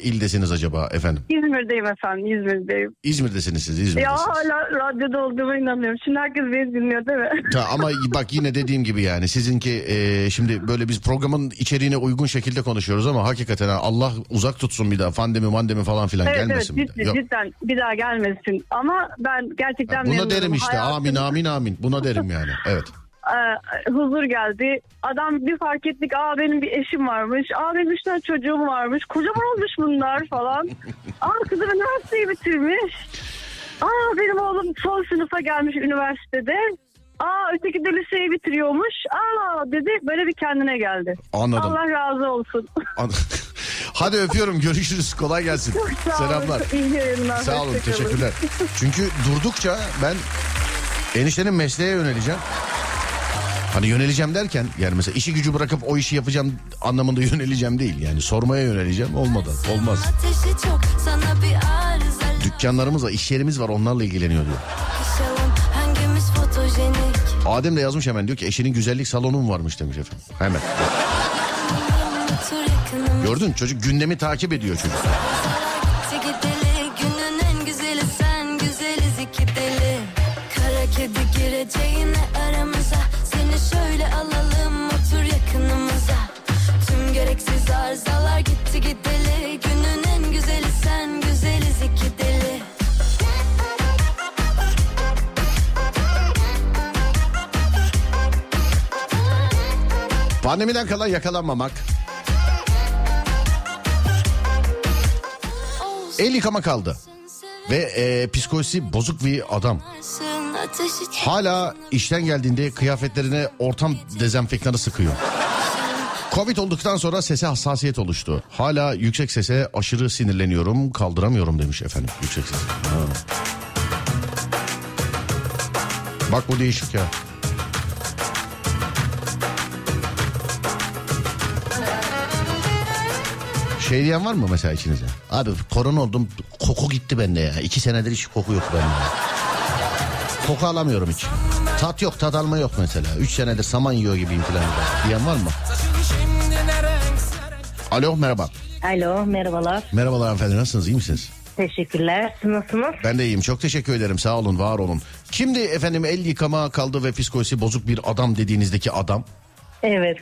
ildesiniz acaba efendim? İzmir'deyim efendim İzmir'deyim. İzmir'desiniz siz Ya İzmir'desiniz. hala radyoda olduğuma inanıyorum. Şimdi herkes beni dinliyor değil mi? Ta, ama bak yine dediğim gibi yani sizinki e, şimdi böyle biz programın içeriğine uygun şekilde konuşuyoruz ama hakikaten ha, Allah uzak tutsun bir daha pandemi mandemi falan filan evet evet gelmesin bir daha. Yok. cidden bir daha gelmesin. Ama ben gerçekten Buna memnunum. derim işte Hayatım- amin amin amin buna derim yani evet. Ee, huzur geldi. Adam bir fark ettik. Aa benim bir eşim varmış. Aa benim üç tane çocuğum varmış. Kocaman olmuş bunlar falan. Aa kızım üniversiteyi bitirmiş. Aa benim oğlum son sınıfa gelmiş üniversitede. Aa öteki de liseyi bitiriyormuş. Aa dedi böyle bir kendine geldi. Anladım. Allah razı olsun. An- Hadi öpüyorum görüşürüz kolay gelsin. Çok sağ Selamlar. olun. İyi yayınlar. Sağ olun teşekkürler. Çünkü durdukça ben eniştenin mesleğe yöneleceğim. Hani yöneleceğim derken yani mesela işi gücü bırakıp o işi yapacağım anlamında yöneleceğim değil. Yani sormaya yöneleceğim olmadı. Olmaz. Çok Dükkanlarımız var, iş yerimiz var onlarla ilgileniyor diyor. Yaşalım hangimiz fotojenik Adem de yazmış hemen diyor ki eşinin güzellik salonu mu varmış demiş efendim. Hemen. Gördün çocuk gündemi takip ediyor çocuk. Gitti gideli. Günün El yıkama kaldı. Ve e, psikolojisi bozuk bir adam. Hala işten geldiğinde kıyafetlerine ortam dezenfektanı sıkıyor. Covid olduktan sonra sese hassasiyet oluştu. Hala yüksek sese aşırı sinirleniyorum, kaldıramıyorum demiş efendim yüksek ses. Ha. Bak bu değişik ya. Şey diyen var mı mesela içinizde? Abi korona oldum koku gitti bende ya. İki senedir hiç koku yok bende. Koku alamıyorum hiç. Tat yok tat alma yok mesela. Üç senedir saman yiyor gibiyim falan diyen var mı? Alo merhaba. Alo merhabalar. Merhabalar hanımefendi nasılsınız iyi misiniz? Teşekkürler. Siz nasılsınız? Ben de iyiyim çok teşekkür ederim sağ olun var olun. Kimdi efendim el yıkama kaldı ve psikolojisi bozuk bir adam dediğinizdeki adam? Evet.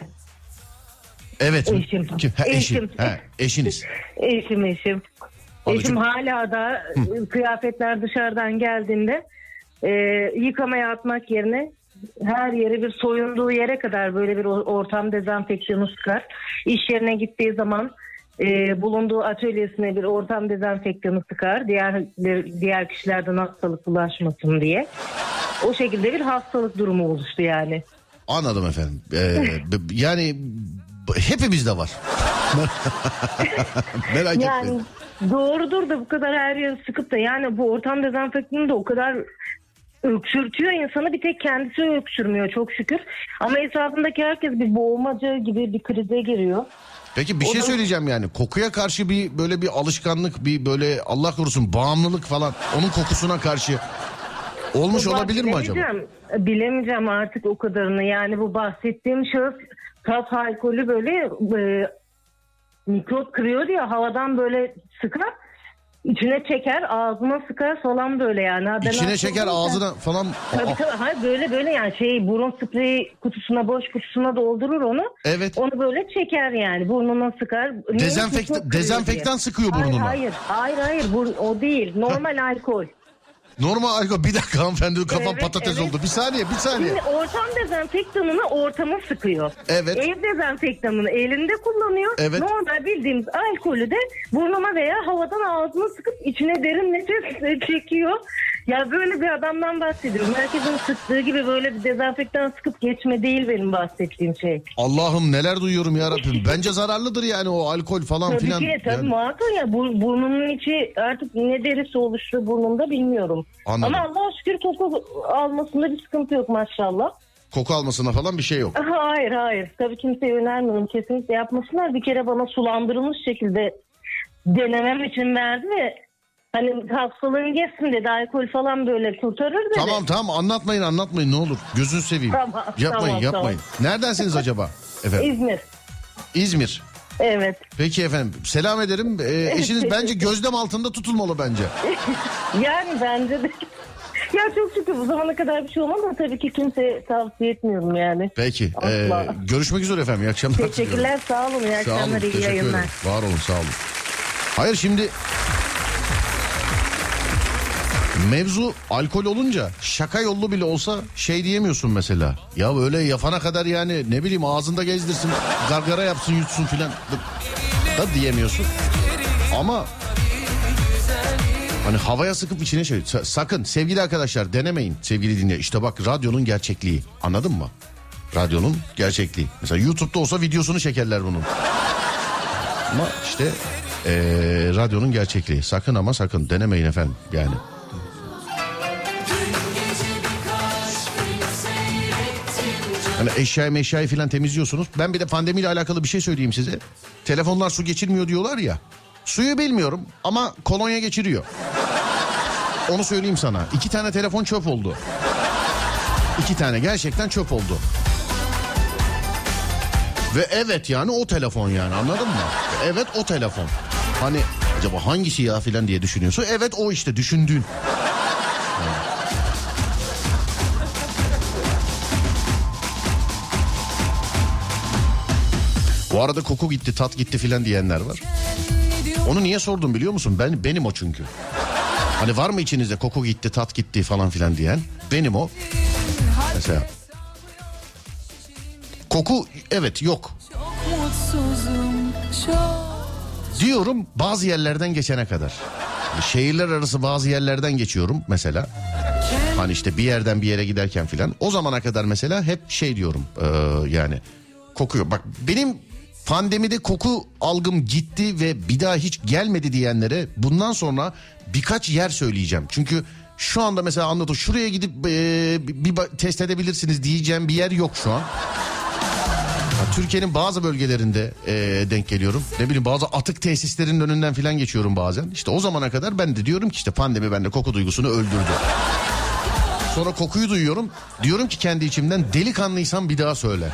Evet. Eşim. Kim? Ha, eşim. Eşim. Ha, eşiniz. Eşim eşim. Anladım. Eşim hala da e, kıyafetler dışarıdan geldiğinde e, yıkamaya atmak yerine her yeri bir soyunduğu yere kadar böyle bir ortam dezenfeksiyonu sıkar. İş yerine gittiği zaman e, bulunduğu atölyesine bir ortam dezenfeksiyonu sıkar. Diğer diğer kişilerden hastalık bulaşmasın diye. O şekilde bir hastalık durumu oluştu yani. Anladım efendim. Ee, yani hepimizde var. Merak Yani etmeyin. doğrudur da bu kadar her yeri sıkıp da yani bu ortam dezenfektanı da o kadar öksürtüyor insanı bir tek kendisi öksürmüyor çok şükür. Ama etrafındaki herkes bir boğulmaca gibi bir krize giriyor. Peki bir şey O da- söyleyeceğim yani kokuya karşı bir böyle bir alışkanlık bir böyle Allah korusun bağımlılık falan onun kokusuna karşı olmuş Vallahi olabilir mi acaba? bilemeyeceğim. Bilemeyeceğim artık o kadarını. Yani bu bahsettiğim şahıs tat alkolü böyle e, mikrop kırıyor diye havadan böyle sıkar. içine çeker ağzına sıkar falan böyle yani. Ben İçine çeker ağzına falan. Tabii tabii. Hayır böyle böyle yani şey burun spreyi kutusuna boş kutusuna doldurur onu. Evet. Onu böyle çeker yani burnuna sıkar. Niye? Mikrop kırıyor dezenfektan diye. sıkıyor Hayır, burnuna. Hayır hayır hayır bu, o değil normal alkol. Normal alkol bir dakika hanımefendi kafam Evet, patates evet. oldu. Bir saniye bir saniye. Şimdi ortam dezenfektanını ortama sıkıyor. Evet. Ev dezenfektanını elinde kullanıyor. Evet. Normal bildiğimiz alkolü de burnuna veya havadan ağzına sıkıp içine derin nefes çekiyor. Ya böyle bir adamdan bahsediyorum. Herkesin sıktığı gibi böyle bir dezenfektan sıkıp geçme değil benim bahsettiğim şey. Allah'ım neler duyuyorum ya Rabbim. Bence zararlıdır yani o alkol falan Tabii filan. ki tabii Yani- muhakkak ya bu, burnunun içi artık ne derisi oluştu burnumda bilmiyorum. Anladım. Ama Allah'a şükür koku almasında bir sıkıntı yok maşallah. Koku almasına falan bir şey yok. Hayır hayır. Tabii kimseye önermiyorum. Kesinlikle yapmasınlar. Bir kere bana sulandırılmış şekilde denemem için verdi ve hani hastalığın geçsin dedi. Alkol falan böyle kurtarır dedi. Tamam tamam anlatmayın anlatmayın ne olur. Gözünü seveyim. Tamam, yapmayın tamam, yapmayın. Neredensiniz acaba? Efendim İzmir. İzmir. Evet. Peki efendim selam ederim. Ee, eşiniz bence gözlem altında tutulmalı bence. Yani bence de. ya çok şükür bu zamana kadar bir şey olmadı ama tabii ki kimseye tavsiye etmiyorum yani. Peki. Asla. ee, görüşmek üzere efendim. İyi akşamlar. diliyorum. Teşekkürler sağ olun. İyi Sağ olun. akşamlar iyi yayınlar. ederim. Var olun sağ olun. Hayır şimdi mevzu alkol olunca şaka yollu bile olsa şey diyemiyorsun mesela. Ya öyle yapana kadar yani ne bileyim ağzında gezdirsin, gargara yapsın, yutsun filan da, diyemiyorsun. Ama Hani havaya sıkıp içine şey. Sa- Sakın sevgili arkadaşlar denemeyin sevgili dinle. İşte bak radyonun gerçekliği. Anladın mı? Radyonun gerçekliği. Mesela YouTube'da olsa videosunu çekerler bunun. Ama işte eee, radyonun gerçekliği. Sakın ama sakın denemeyin efendim yani. Hani eşyayı meşyayı falan temizliyorsunuz. Ben bir de pandemiyle alakalı bir şey söyleyeyim size. Telefonlar su geçirmiyor diyorlar ya. Suyu bilmiyorum ama kolonya geçiriyor. Onu söyleyeyim sana. İki tane telefon çöp oldu. İki tane gerçekten çöp oldu. Ve evet yani o telefon yani anladın mı? Evet o telefon. Hani acaba hangisi ya filan diye düşünüyorsun. Evet o işte düşündüğün. Bu arada koku gitti, tat gitti filan diyenler var. Onu niye sordum biliyor musun? Ben benim o çünkü. Hani var mı içinizde koku gitti, tat gitti falan filan diyen? Benim o. Mesela koku evet yok. Diyorum bazı yerlerden geçene kadar. Şehirler arası bazı yerlerden geçiyorum mesela. Hani işte bir yerden bir yere giderken filan. O zamana kadar mesela hep şey diyorum eee, yani kokuyor. Bak benim pandemide koku algım gitti ve bir daha hiç gelmedi diyenlere bundan sonra birkaç yer söyleyeceğim. Çünkü şu anda mesela anladım şuraya gidip eee, bir test edebilirsiniz diyeceğim bir yer yok şu an. Türkiye'nin bazı bölgelerinde e, denk geliyorum. Ne bileyim bazı atık tesislerinin önünden falan geçiyorum bazen. İşte o zamana kadar ben de diyorum ki işte pandemi bende koku duygusunu öldürdü. Sonra kokuyu duyuyorum. Diyorum ki kendi içimden delikanlıysan bir daha söyle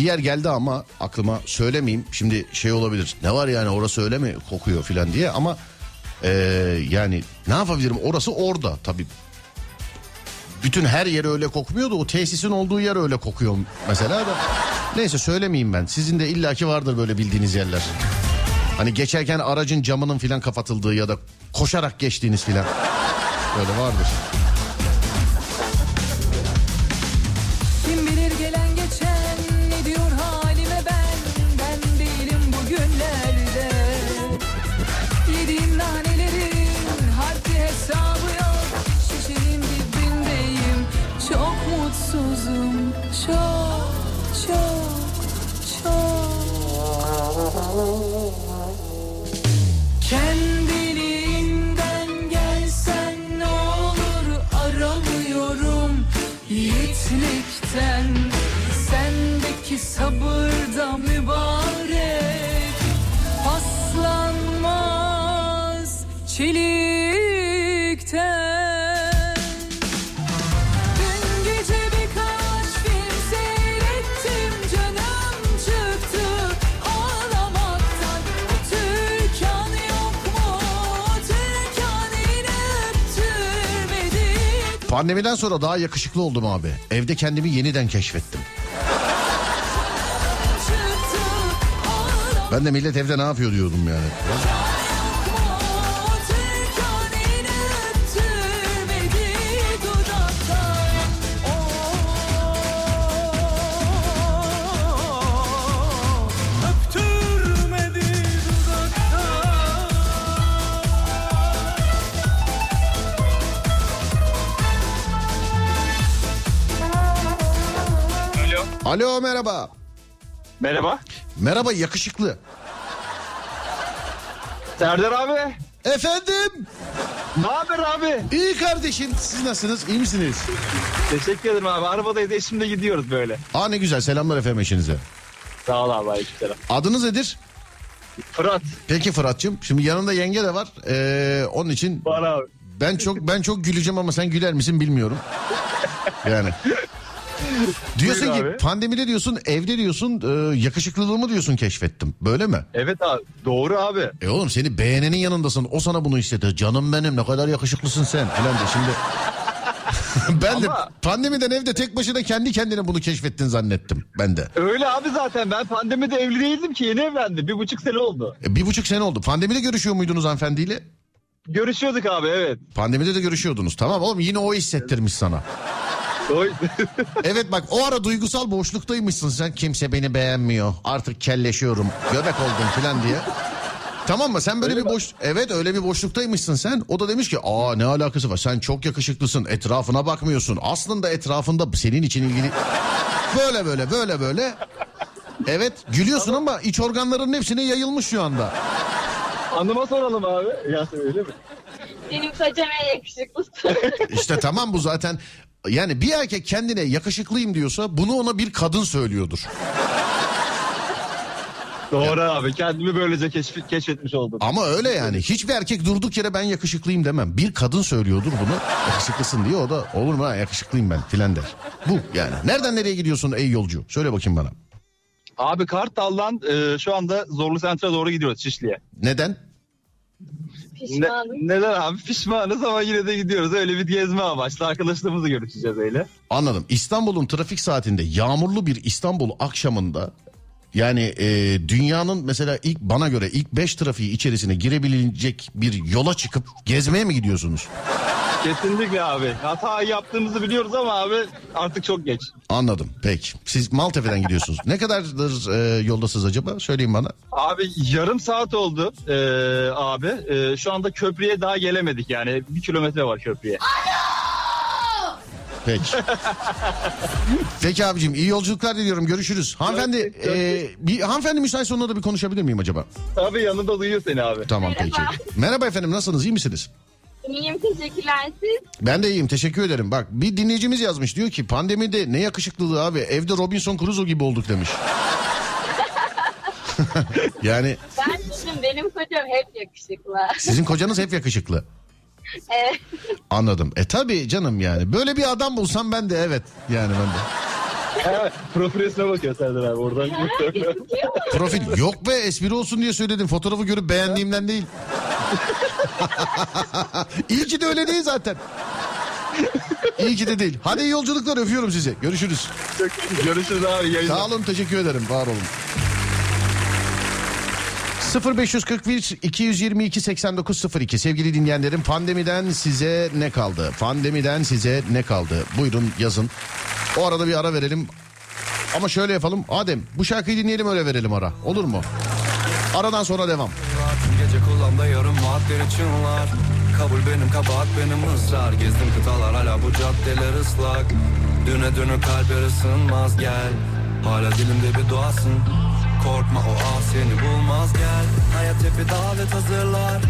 Bir yer geldi ama aklıma söylemeyeyim. Şimdi şey olabilir. Ne var yani orası öyle mi kokuyor falan diye ama e, yani ne yapabilirim? Orası orada tabii. Bütün her yeri öyle kokmuyor da o tesisin olduğu yer öyle kokuyor mesela da. Neyse söylemeyeyim ben. Sizin de illaki vardır böyle bildiğiniz yerler. Hani geçerken aracın camının filan kapatıldığı ya da koşarak geçtiğiniz filan. Böyle vardır. Pandemiden sonra daha yakışıklı oldum abi. Evde kendimi yeniden keşfettim. Ben de millet evde ne yapıyor diyordum yani. Alo. Merhaba. Merhaba. Merhaba yakışıklı. Serdar abi. Efendim. Ne haber abi? İyi kardeşim siz nasılsınız iyi misiniz? Teşekkür ederim abi. Arabadayız eşimle gidiyoruz böyle. Aa ne güzel selamlar efendim eşinize. Sağ ol abi. Aleykümselam. Adınız nedir? Fırat. Peki Fırat'cığım şimdi yanında yenge de var. Ee, onun için Var abi. ben çok ben çok güleceğim ama sen güler misin bilmiyorum. Yani. Diyorsun Buyur ki abi. pandemide diyorsun evde diyorsun e, yakışıklılığımı diyorsun keşfettim. Böyle mi? Evet abi. Doğru abi. E oğlum seni beğenenin yanındasın. O sana bunu istedi. Canım benim ne kadar yakışıklısın sen falan de şimdi. ben de Ama- pandemiden evde tek başına kendi kendine bunu keşfettin zannettim ben de. Öyle abi zaten. Ben pandemide evli değildim ki. Yeni evlendim. Bir buçuk sene oldu. E, bir buçuk sene oldu. Pandemide görüşüyor muydunuz hanımefendiyle? Görüşüyorduk abi evet. Pandemide de görüşüyordunuz. Tamam oğlum yine o hissettirmiş sana. Evet bak o ara duygusal boşluktaymışsın sen. Kimse beni beğenmiyor. Artık kelleşiyorum. Göbek oldum falan diye. Tamam mı? Sen böyle bir boş evet öyle bir boşluktaymışsın sen. O da demiş ki aa ne alakası var? Sen çok yakışıklısın. Etrafına bakmıyorsun. Aslında etrafında senin için ilgili böyle böyle böyle böyle. Evet gülüyorsun ama iç organların hepsine yayılmış şu anda. Hanıma soralım abi. Ya öyle mi? Benim kocam en yakışıklısı. İşte tamam bu zaten yani bir erkek kendine yakışıklıyım diyorsa bunu ona bir kadın söylüyordur. Doğru abi. Kendimi böylece keşf- keşfetmiş oldum. Ama öyle yani hiçbir erkek durduk yere ben yakışıklıyım demem. Bir kadın söylüyordur bunu yakışıklısın diye o da olur mu ha yakışıklıyım ben filan der. Bu yani. Nereden nereye gidiyorsun ey yolcu? Söyle bakayım bana. Abi Kartal'dan e, şu anda Zorlu Sentra'ya doğru gidiyoruz Şişli'ye. Neden? Ne, neden abi? Pişmanız ama yine de gidiyoruz. Öyle bir gezme amaçlı. Arkadaşlarımızla görüşeceğiz öyle. Anladım. İstanbul'un trafik saatinde yağmurlu bir İstanbul akşamında yani e, dünyanın mesela ilk bana göre ilk 5 trafiği içerisine girebilecek bir yola çıkıp gezmeye mi gidiyorsunuz? Kesinlikle abi. Hata yaptığımızı biliyoruz ama abi artık çok geç. Anladım. Peki. Siz Maltepe'den gidiyorsunuz. ne kadardır e, yoldasınız acaba? Söyleyin bana. Abi yarım saat oldu e, abi. E, şu anda köprüye daha gelemedik yani. Bir kilometre var köprüye. Peki. Peki abicim iyi yolculuklar diliyorum. Görüşürüz. Hanımefendi e, bir hanımefendi müsait onunla da bir konuşabilir miyim acaba? Tabii yanında duyuyor seni abi. Tamam peki. Merhaba efendim nasılsınız? iyi misiniz? İyiyim teşekkürler siz. Ben de iyiyim teşekkür ederim. Bak bir dinleyicimiz yazmış diyor ki pandemide ne yakışıklılığı abi evde Robinson Crusoe gibi olduk demiş. yani Ben dedim benim kocam hep yakışıklı. sizin kocanız hep yakışıklı. Evet. Anladım. E tabi canım yani. Böyle bir adam bulsam ben de evet. Yani ben de. Evet, profilisine bakıyor Serdar abi oradan. Profil yok be espri olsun diye söyledim. Fotoğrafı görüp beğendiğimden değil. İyi ki de öyle değil zaten. İyi ki de değil. Hadi iyi yolculuklar öpüyorum sizi. Görüşürüz. Görüşürüz abi. Yayınlar. Sağ olun teşekkür ederim. Var olun. 0541 222 8902 sevgili dinleyenlerim pandemiden size ne kaldı? Pandemiden size ne kaldı? Buyurun yazın. O arada bir ara verelim. Ama şöyle yapalım. Adem bu şarkıyı dinleyelim öyle verelim ara. Olur mu? Aradan sonra devam. Kulağımda yarım vaatleri çınlar. Kabul benim kabahat benim ısrar. Gezdim kıtalar hala bu caddeler ıslak. Düne dönü kalpler ısınmaz gel. Hala dilimde bir duasın Korkma o ah seni bulmaz gel. Hayat hep bir davet hazırlar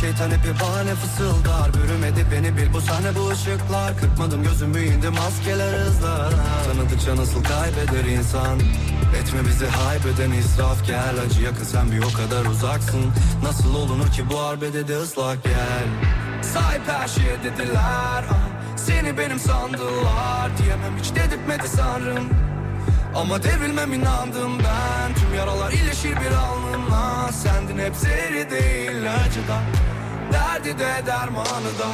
Şeytan bir bahane fısıldar Bürümedi beni bil. Bu sahne bu ışıklar Kırpmadım gözümü indi maskeler hızlar Tanıdıkça nasıl kaybeder insan? Etme bizi haybeden israf gel. Acı yakın sen bir o kadar uzaksın. Nasıl olunur ki bu arbedede ıslak gel. Sahip her şeye dediler ah, Seni benim sandılar. Diyemem hiç dedirtmedi sanrım ama devrilmem inandım ben. Tüm yaralar iyileşir bir alnımla. Sendin hep zehri değil acıda Derdi de dermanı da.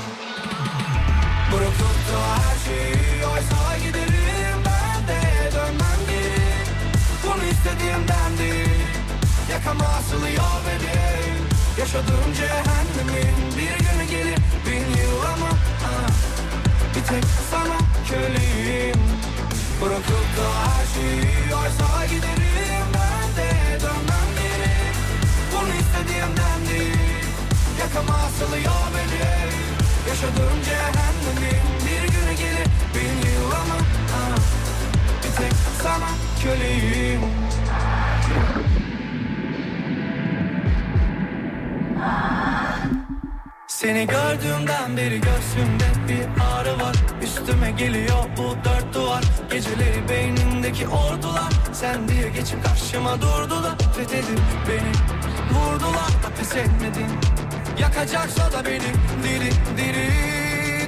Bırakıp da her şeyi oysa giderim Ben de dönmem geri Bunu istediğimden değil Yakama asılıyor beni. Yaşadığım cehennemin bir günü gelir. Bin yıl ama ah, Bir tek sana köleyim Bırakıp da her şeyi oysa giderim Ben de dönmem geri. Bunu istediğimden değil Yakama asılıyor beni. Yaşadığım cehennemin bir günü gelir Bin yıl ama ah, Bir tek sana köleyim Seni gördüğümden beri göğsümde bir ağrı var. Üstüme geliyor bu dört duvar. Geceleri beynimdeki ordular. Sen diye geçip karşıma durdular. Fethedip beni vurdular. Da pes etmedin. Yakacaksa da beni diri diri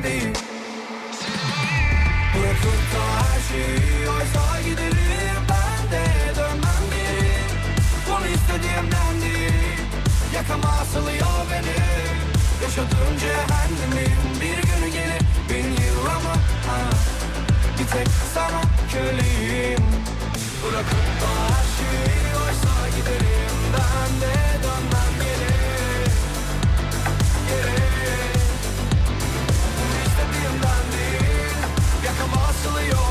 değil. Bırakıp da her şeyi oysa giderim. Ben de dönmem geri Bunu istediğimden değil. Yakama asılıyor beni Yaşadığım cehennemin bir günü gelir. Bin yıl ama ha, Bir tek sana köleyim. Bırakıp da her şeyi oysa giderim. Ben de dönmem geri. Geri. İstediğimden değil Yakama asılıyor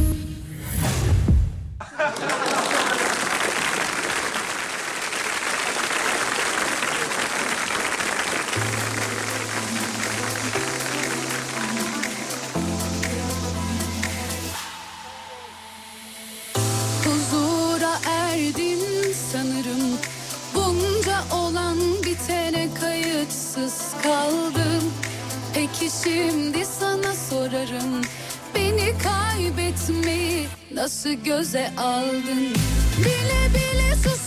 Göze aldın. Bile bile susuyor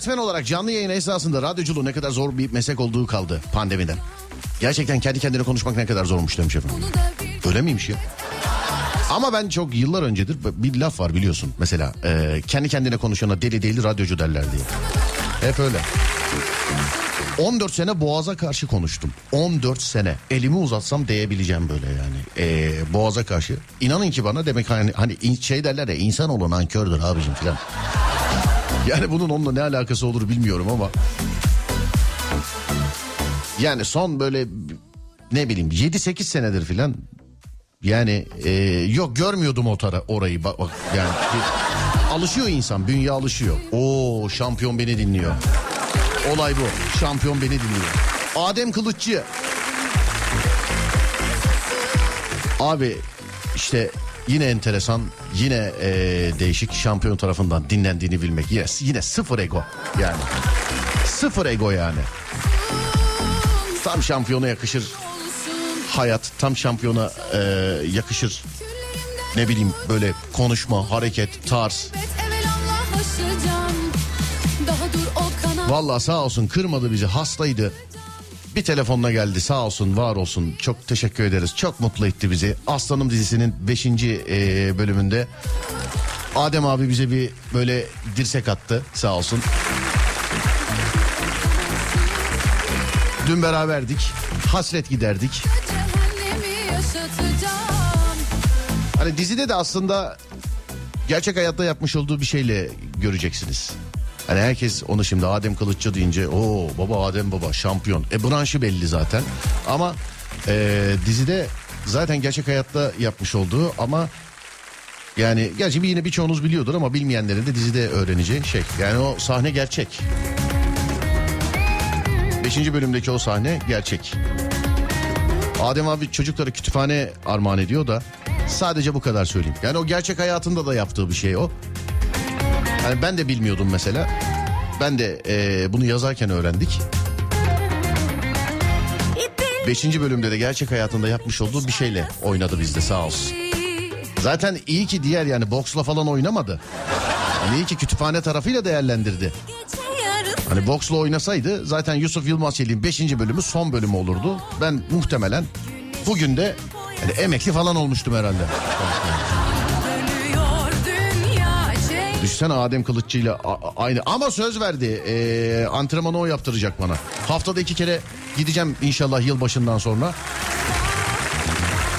öğretmen olarak canlı yayın esnasında radyoculuğun ne kadar zor bir meslek olduğu kaldı pandemiden. Gerçekten kendi kendine konuşmak ne kadar zormuş demiş efendim. Öyle miymiş ya? Ama ben çok yıllar öncedir bir laf var biliyorsun. Mesela e, kendi kendine konuşana deli deli radyocu derler diye. Hep öyle. 14 sene boğaza karşı konuştum. 14 sene. Elimi uzatsam değebileceğim böyle yani. E, boğaza karşı. İnanın ki bana demek hani, hani şey derler ya insan olan ankördür abicim filan. Yani bunun onunla ne alakası olur bilmiyorum ama. Yani son böyle ne bileyim 7-8 senedir filan yani e, yok görmüyordum o tara orayı bak, bak yani bir- alışıyor insan bünye alışıyor. Oo şampiyon beni dinliyor. Olay bu. Şampiyon beni dinliyor. Adem Kılıççı. Abi işte yine enteresan yine e, değişik şampiyon tarafından dinlendiğini bilmek. Yine, yine sıfır ego yani. Sıfır ego yani. Tam şampiyona yakışır hayat. Tam şampiyona e, yakışır ne bileyim böyle konuşma, hareket, tarz. Vallahi sağ olsun kırmadı bizi hastaydı. Bir telefonla geldi sağ olsun var olsun çok teşekkür ederiz. Çok mutlu etti bizi. Aslanım dizisinin 5. bölümünde Adem abi bize bir böyle dirsek attı sağ olsun. Dün beraberdik. Hasret giderdik. Hani dizide de aslında gerçek hayatta yapmış olduğu bir şeyle göreceksiniz. Hani herkes onu şimdi Adem Kılıççı deyince o baba Adem baba şampiyon. E branşı belli zaten. Ama e, dizide zaten gerçek hayatta yapmış olduğu ama yani gerçi bir yine birçoğunuz biliyordur ama bilmeyenlerin de dizide öğreneceği şey. Yani o sahne gerçek. Beşinci bölümdeki o sahne gerçek. Adem abi çocuklara kütüphane armağan ediyor da sadece bu kadar söyleyeyim. Yani o gerçek hayatında da yaptığı bir şey o. Yani ben de bilmiyordum mesela. Ben de eee, bunu yazarken öğrendik. Beşinci bölümde de gerçek hayatında yapmış olduğu bir şeyle oynadı bizde sağ olsun. Zaten iyi ki diğer yani boksla falan oynamadı. Yani iyi ki kütüphane tarafıyla değerlendirdi. Hani boksla oynasaydı zaten Yusuf Yılmaz Çelik'in 5. bölümü son bölümü olurdu. Ben muhtemelen bugün de yani emekli falan olmuştum herhalde. Düşsene Adem Kılıççı ile aynı ama söz verdi. Ee, antrenmanı o yaptıracak bana. Haftada iki kere gideceğim inşallah yılbaşından sonra.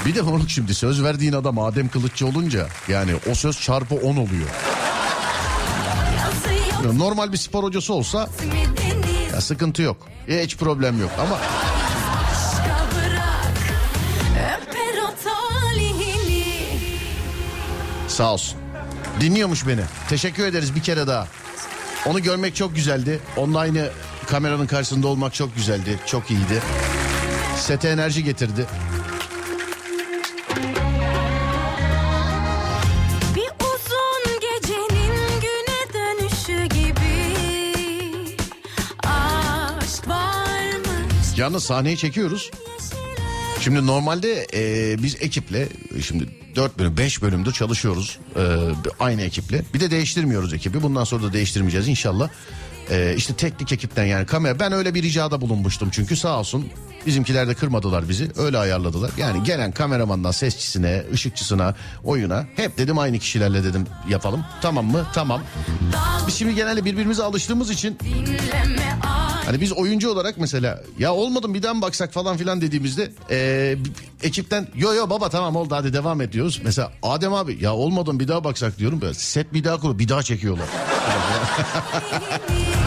Bir de moruk şimdi söz verdiğin adam Adem Kılıççı olunca yani o söz çarpı 10 oluyor. Normal bir spor hocası olsa ya sıkıntı yok. Hiç problem yok ama sağ olsun. Dinliyormuş beni. Teşekkür ederiz bir kere daha. Onu görmek çok güzeldi. Aynı kameranın karşısında olmak çok güzeldi. Çok iyiydi. Sete enerji getirdi. Yalnız sahneyi çekiyoruz. Şimdi normalde e, biz ekiple şimdi 4 bölüm 5 bölümdür çalışıyoruz e, aynı ekiple. Bir de değiştirmiyoruz ekibi. Bundan sonra da değiştirmeyeceğiz inşallah. Ee, işte teknik ekipten yani kamera ben öyle bir ricada bulunmuştum çünkü sağ olsun bizimkiler de kırmadılar bizi öyle ayarladılar. Yani gelen kameramandan sesçisine ışıkçısına oyuna hep dedim aynı kişilerle dedim yapalım tamam mı tamam. Biz şimdi genelde birbirimize alıştığımız için Hani biz oyuncu olarak mesela ya olmadım bir daha baksak falan filan dediğimizde ee, ekipten yo yo baba tamam oldu hadi devam ediyoruz. Mesela Adem abi ya olmadım bir daha baksak diyorum. Böyle set bir daha kur bir daha çekiyorlar.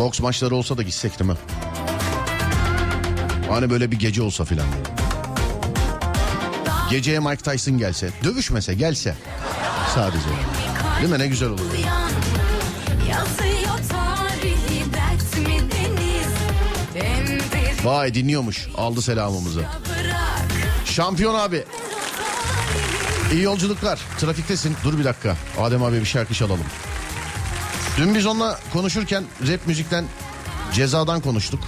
Boks maçları olsa da gitsek değil mi? Hani böyle bir gece olsa filan. Geceye Mike Tyson gelse, dövüşmese gelse sadece. Değil mi ne güzel olur. Vay dinliyormuş aldı selamımızı. Şampiyon abi. İyi yolculuklar. Trafiktesin. Dur bir dakika. Adem abi bir şarkı çalalım. Dün biz onunla konuşurken rap müzikten cezadan konuştuk.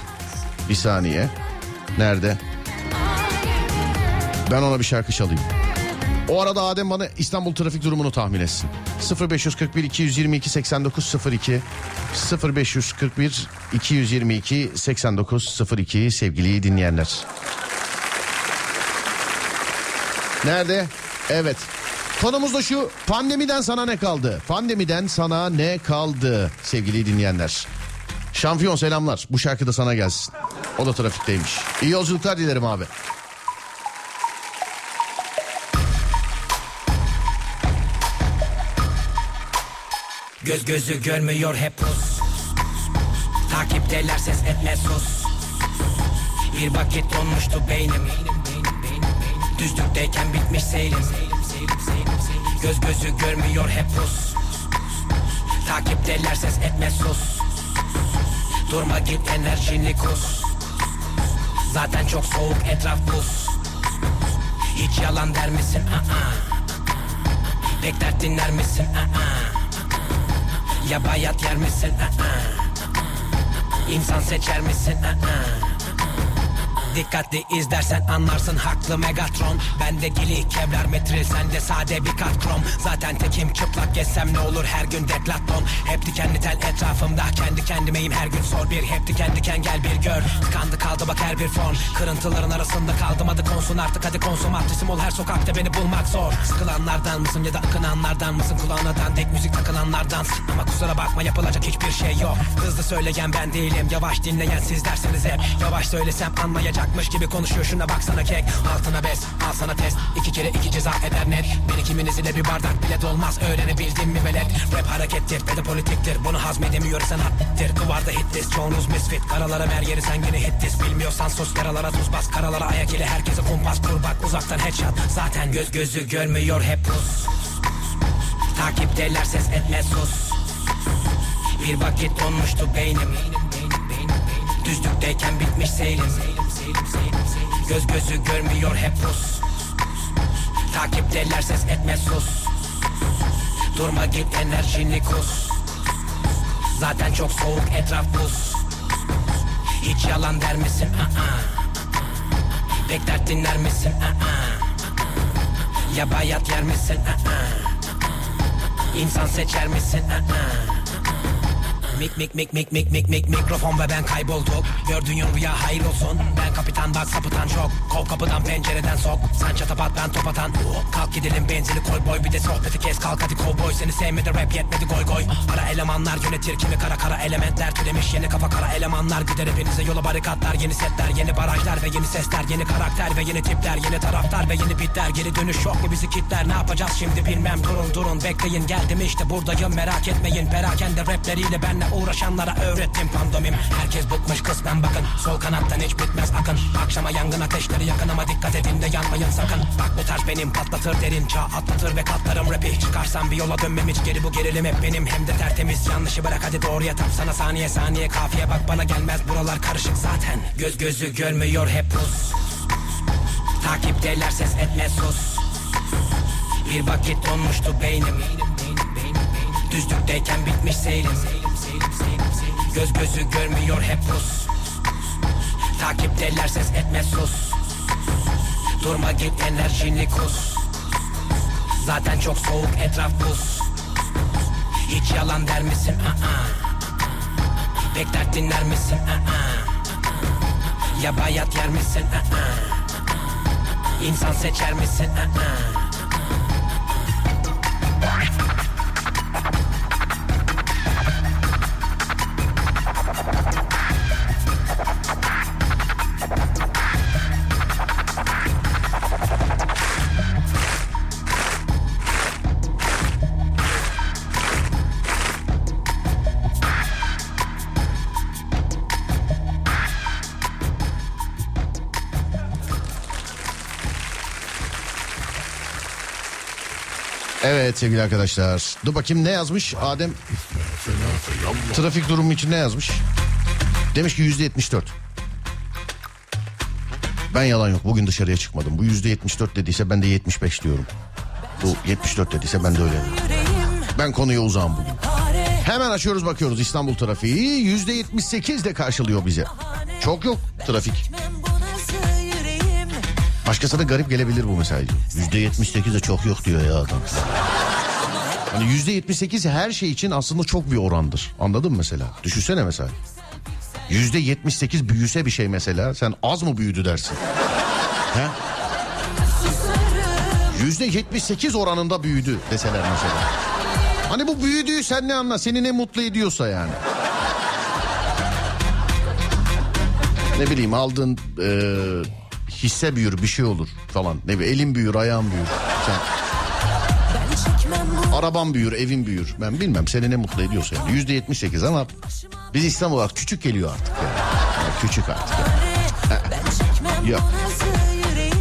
Bir saniye. Nerede? Ben ona bir şarkı çalayım. O arada Adem bana İstanbul trafik durumunu tahmin etsin. 0541 222 8902 0541 222 8902 sevgili dinleyenler. Nerede? Evet. Konumuz da şu pandemiden sana ne kaldı? Pandemiden sana ne kaldı sevgili dinleyenler? Şampiyon selamlar. Bu şarkı da sana gelsin. O da trafikteymiş. İyi yolculuklar dilerim abi. Göz gözü görmüyor hep pus Takipteler ses etme sus Bir vakit donmuştu beynim Düzlükteyken bitmiş seyrim Göz gözü görmüyor hep pus Takipteler ses etme sus Durma git enerjini kus Zaten çok soğuk etraf buz Hiç yalan der misin? Aa. Bekler dinler misin? Aa. Ya bayat yer misin? Aa. İnsan seçer misin? Aa. Dikkatli izlersen anlarsın haklı Megatron. Bende gili kevlar metril sende sade bir kat krom Zaten tekim çıplak gezsem ne olur her gün deklaton Hep dikenli tel etrafımda kendi kendimeyim her gün sor bir. Hep diken diken gel bir gör. Tıkandı kaldı bak her bir fon Kırıntıların arasında kaldım hadi konsun artık hadi konsumatrisim ol her sokakta beni bulmak zor. Sıkılanlardan mısın ya da akınanlardan mısın? Kulağına tek müzik takılanlardan. Ama kusura bakma yapılacak hiçbir şey yok. Hızlı söyleyen ben değilim. Yavaş dinleyen siz dersiniz hep. Yavaş söylesem anlayacakmış gibi konuşuyor. Şuna baksana kek. Altına bez al sana test. İki kere iki ceza eder net. Birikiminiz ile bir bardak bile dolmaz. Öğrenebildin mi velet? Rap harekettir ve de politiktir. Bunu hazmedemiyorsan hattir Kıvarda hitlis çoğunuz misfit. Karalara mer yeri sen yine hitlis Bilmiyorsan sus yaralara tuz bas. Karalara ayak ile herkese kumpas. Kur bak uzaktan headshot. Zaten göz gözü görmüyor hep pus. Takipteler ses etme sus. Bir vakit donmuştu beynim Düzlükteyken bitmiş seyrim Göz gözü görmüyor hep pus Takipteler ses etme sus Durma git enerjini kus Zaten çok soğuk etraf buz Hiç yalan der misin? Aa. Bekler dinler misin? Aa. Ya bayat yer misin? Aa. İnsan seçer misin? Aa. Mik mik mik mik mik mik mik mikrofon ve ben kaybolduk Gördüğün rüya hayır olsun. Ben kapitan bak sapıtan çok. Kov kapıdan pencereden sok. Sen çatapat ben top atan. Kalk gidelim benzini koy boy Bir de sohbeti kes. Kalk hadi kovboy Seni sevmedi rap yetmedi goy goy. Ara elemanlar yönetir kimi kara kara elementler. Türemiş yeni kafa kara elemanlar. Gider hepinize yola barikatlar Yeni setler yeni barajlar ve yeni sesler Yeni karakter ve yeni tipler Yeni taraftar ve yeni bitler. Geri dönüş yok mu bizi kitler? Ne yapacağız şimdi bilmem. Durun durun Bekleyin. Geldim işte buradayım merak etmeyin. Perakende rapleriyle benle uğraşanlara öğrettim pandomim. Herkes bıkmış kısmen bakın. Sol kanattan hiç bitmez akın. Akşama yangın ateşleri yakın ama dikkat edin de yanmayın sakın. Bak bu tarz benim patlatır derin. Çağ atlatır ve katlarım. Rapi Çıkarsam bir yola dönmem. Hiç geri bu gerilim hep benim. Hem de tertemiz yanlışı bırak. Hadi doğruya tap sana saniye saniye. Kafiye bak bana gelmez. Buralar karışık zaten. Göz gözü görmüyor hep pus Takipteler ses etme sus. Bir vakit donmuştu beynim Düzlükteyken bitmiş seyrim Göz gözü görmüyor hep pus Takipteler ses etme sus Durma git enerjini kus Zaten çok soğuk etraf buz Hiç yalan der misin? Aa. Bekler dinler misin? Aa. Ya bayat yer misin? Aa. İnsan seçer misin? Aa. Evet sevgili arkadaşlar. Dur bakayım ne yazmış Adem? Trafik durumu için ne yazmış? Demiş ki yüzde yetmiş dört. Ben yalan yok bugün dışarıya çıkmadım. Bu yüzde yetmiş dört dediyse ben de yetmiş beş diyorum. Bu yetmiş dört dediyse ben de öyle. Ben konuya uzağım bugün. Hemen açıyoruz bakıyoruz İstanbul trafiği yüzde yetmiş sekiz de karşılıyor bize. Çok yok trafik. Başkasına garip gelebilir bu yetmiş sekiz de çok yok diyor ya adam. Hani yüzde yetmiş sekiz her şey için aslında çok bir orandır. Anladın mı mesela? Düşünsene mesela. Yüzde yetmiş sekiz büyüse bir şey mesela. Sen az mı büyüdü dersin? He? Yüzde yetmiş sekiz oranında büyüdü deseler mesela. Hani bu büyüdüğü sen ne anla? Seni ne mutlu ediyorsa yani. Ne bileyim aldığın e, hisse büyür bir şey olur falan. Ne bileyim elin büyür ayağın büyür. Sen Araban büyür, evin büyür. Ben bilmem seni ne mutlu ediyorsa yani. Yüzde yetmiş sekiz ama biz İstanbul'a küçük geliyor artık yani. Yani küçük artık yani. Yok.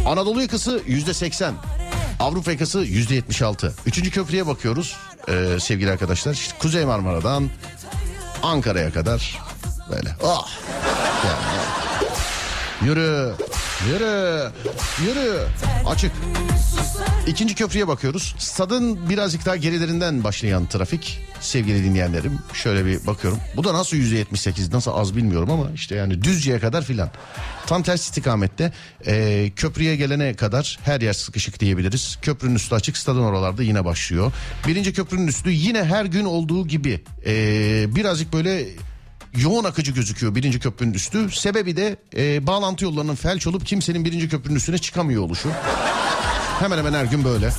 Anadolu yakası yüzde seksen. Avrupa yakası yüzde yetmiş altı. Üçüncü köprüye bakıyoruz ee, sevgili arkadaşlar. İşte Kuzey Marmara'dan Ankara'ya kadar böyle. Ah. Yani, Yürü, yürü, yürü. Açık. İkinci köprüye bakıyoruz. Stadın birazcık daha gerilerinden başlayan trafik. Sevgili dinleyenlerim şöyle bir bakıyorum. Bu da nasıl yüzde yetmiş sekiz nasıl az bilmiyorum ama işte yani Düzce'ye kadar filan. Tam ters istikamette e, köprüye gelene kadar her yer sıkışık diyebiliriz. Köprünün üstü açık stadın oralarda yine başlıyor. Birinci köprünün üstü yine her gün olduğu gibi e, birazcık böyle yoğun akıcı gözüküyor birinci köprünün üstü. Sebebi de e, bağlantı yollarının felç olup kimsenin birinci köprünün üstüne çıkamıyor oluşu. Hemen hemen her gün böyle.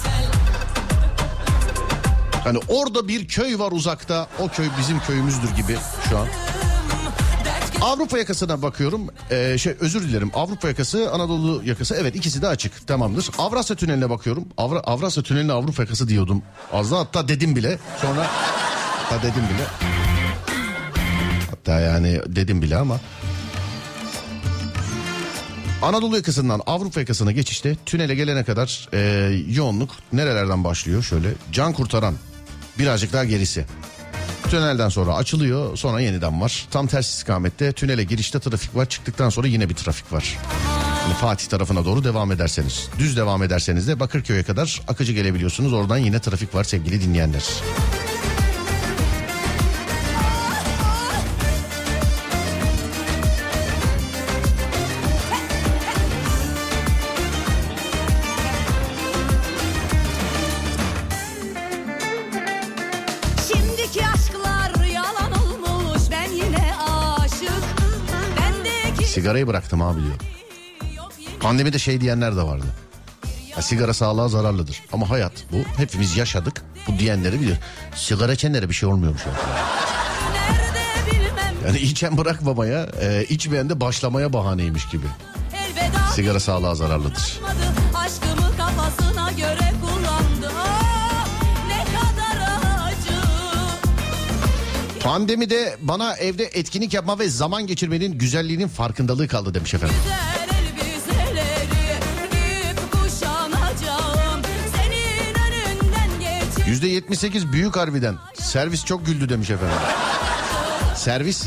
Hani orada bir köy var uzakta. O köy bizim köyümüzdür gibi şu an. Avrupa yakasına bakıyorum. Ee, şey özür dilerim. Avrupa yakası, Anadolu yakası. Evet ikisi de açık. Tamamdır. Avrasya Tüneli'ne bakıyorum. Avra, Avrasya Tüneli'ne Avrupa yakası diyordum. Az daha hatta dedim bile. Sonra hatta dedim bile. Hatta yani dedim bile ama. Anadolu yakasından Avrupa yakasına geçişte tünele gelene kadar e, yoğunluk nerelerden başlıyor? Şöyle can kurtaran birazcık daha gerisi. Tünelden sonra açılıyor sonra yeniden var. Tam ters istikamette tünele girişte trafik var çıktıktan sonra yine bir trafik var. Yani Fatih tarafına doğru devam ederseniz. Düz devam ederseniz de Bakırköy'e kadar akıcı gelebiliyorsunuz. Oradan yine trafik var sevgili dinleyenler. Sigarayı bıraktım abi diyor. Pandemide şey diyenler de vardı. Ya sigara sağlığa zararlıdır. Ama hayat bu. Hepimiz yaşadık. Bu diyenleri bilir. Sigara içenlere bir şey olmuyormuş. Yani, içen bırakmamaya, e, içmeyen de başlamaya bahaneymiş gibi. Sigara sağlığa zararlıdır. Pandemide bana evde etkinlik yapma ve zaman geçirmenin güzelliğinin farkındalığı kaldı demiş efendim. Yüzde 78 büyük harbiden. Servis çok güldü demiş efendim. Servis.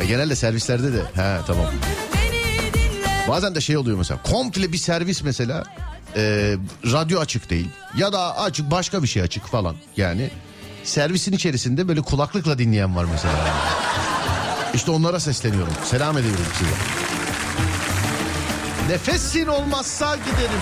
E, genelde servislerde de. He tamam. Bazen de şey oluyor mesela. Komple bir servis mesela. e, radyo açık değil. Ya da açık başka bir şey açık falan. Yani Servisin içerisinde böyle kulaklıkla dinleyen var mesela. İşte onlara sesleniyorum. Selam ediyorum size. Nefesin olmazsa giderim.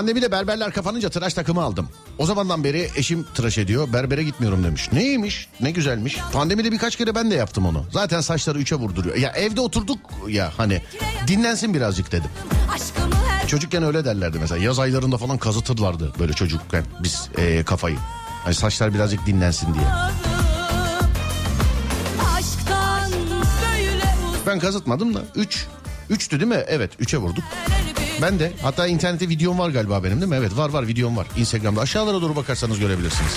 Pandemide berberler kapanınca tıraş takımı aldım. O zamandan beri eşim tıraş ediyor. Berbere gitmiyorum demiş. Neymiş? Ne güzelmiş. Pandemide birkaç kere ben de yaptım onu. Zaten saçları üçe vurduruyor. Ya evde oturduk ya hani dinlensin birazcık dedim. Çocukken öyle derlerdi mesela. Yaz aylarında falan kazıtırlardı böyle çocukken biz eee, kafayı. Hani saçlar birazcık dinlensin diye. Ben kazıtmadım da 3. 3'tü değil mi? Evet 3'e vurduk. Ben de hatta internette videom var galiba benim değil mi? Evet var var videom var. Instagram'da aşağılara doğru bakarsanız görebilirsiniz.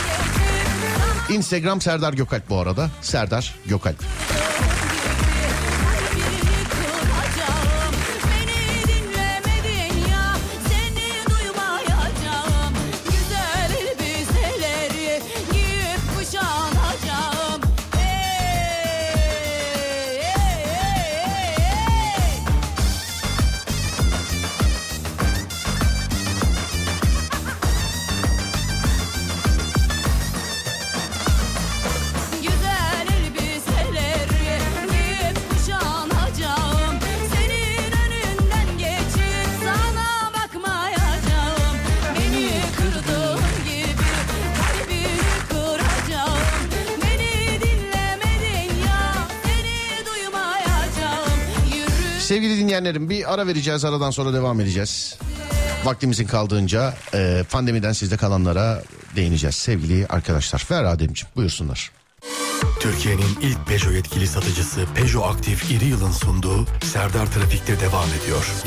Instagram Serdar Gökalp bu arada. Serdar Gökalp. Ara vereceğiz aradan sonra devam edeceğiz. Vaktimizin kaldığınca e, pandemiden sizde kalanlara değineceğiz sevgili arkadaşlar. Ver Ademciğim buyursunlar. Türkiye'nin ilk Peugeot yetkili satıcısı Peugeot Aktif İri Yıl'ın sunduğu Serdar Trafik'te devam ediyor.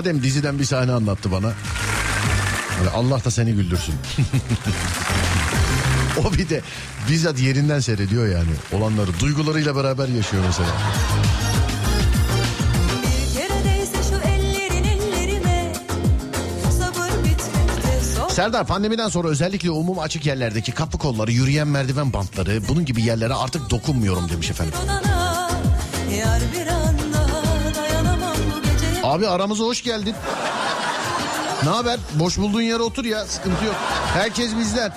Adem diziden bir sahne anlattı bana. Hani Allah da seni güldürsün. o bir de bizzat yerinden seyrediyor yani olanları. Duygularıyla beraber yaşıyor mesela. Serdar pandemiden sonra özellikle umum açık yerlerdeki kapı kolları, yürüyen merdiven bantları bunun gibi yerlere artık dokunmuyorum demiş efendim. Abi aramıza hoş geldin. Ne haber? Boş bulduğun yere otur ya sıkıntı yok. Herkes bizden.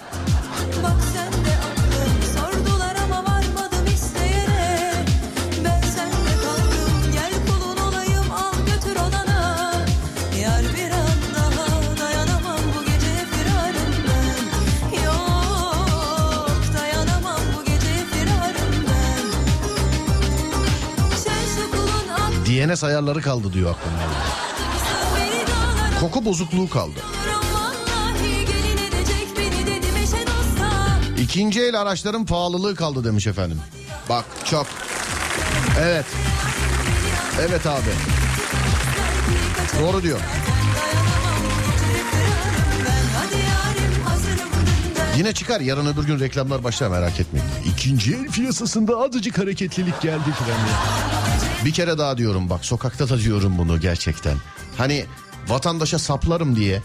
Ayarları kaldı diyor aklımda. Koku bozukluğu kaldı. İkinci el araçların pahalılığı kaldı demiş efendim. Bak çok. Evet. Evet abi. Doğru diyor. Yine çıkar yarın öbür gün reklamlar başlar merak etmeyin. İkinci el piyasasında azıcık hareketlilik geldi falan. Bir kere daha diyorum bak sokakta da diyorum bunu gerçekten. Hani vatandaşa saplarım diye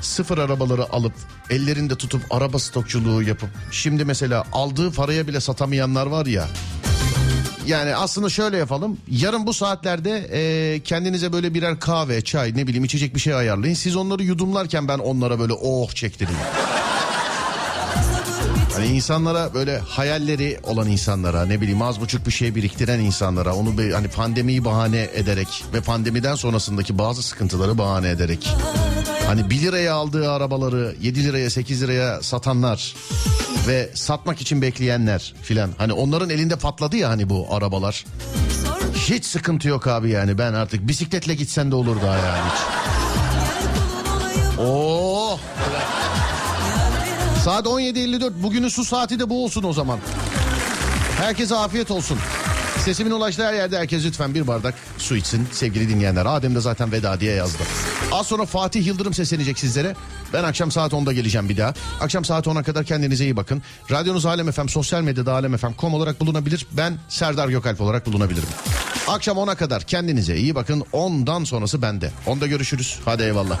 sıfır arabaları alıp ellerinde tutup araba stokçuluğu yapıp şimdi mesela aldığı paraya bile satamayanlar var ya. Yani aslında şöyle yapalım. Yarın bu saatlerde e, kendinize böyle birer kahve, çay ne bileyim içecek bir şey ayarlayın. Siz onları yudumlarken ben onlara böyle oh çektireyim. Hani insanlara böyle hayalleri olan insanlara ne bileyim az buçuk bir şey biriktiren insanlara onu bir, hani pandemiyi bahane ederek ve pandemiden sonrasındaki bazı sıkıntıları bahane ederek hani 1 liraya aldığı arabaları 7 liraya 8 liraya satanlar ve satmak için bekleyenler filan. Hani onların elinde patladı ya hani bu arabalar. Hiç sıkıntı yok abi yani ben artık bisikletle gitsen de olur daha yani hiç. Oo. Saat 17.54 bugünün su saati de bu olsun o zaman. Herkese afiyet olsun. Sesimin ulaştığı her yerde herkes lütfen bir bardak su içsin sevgili dinleyenler. Adem de zaten veda diye yazdı. Az sonra Fatih Yıldırım seslenecek sizlere. Ben akşam saat 10'da geleceğim bir daha. Akşam saat 10'a kadar kendinize iyi bakın. Radyonuz Alem FM, sosyal medyada alemfm.com olarak bulunabilir. Ben Serdar Gökalp olarak bulunabilirim. Akşam 10'a kadar kendinize iyi bakın. 10'dan sonrası bende. 10'da görüşürüz. Hadi eyvallah.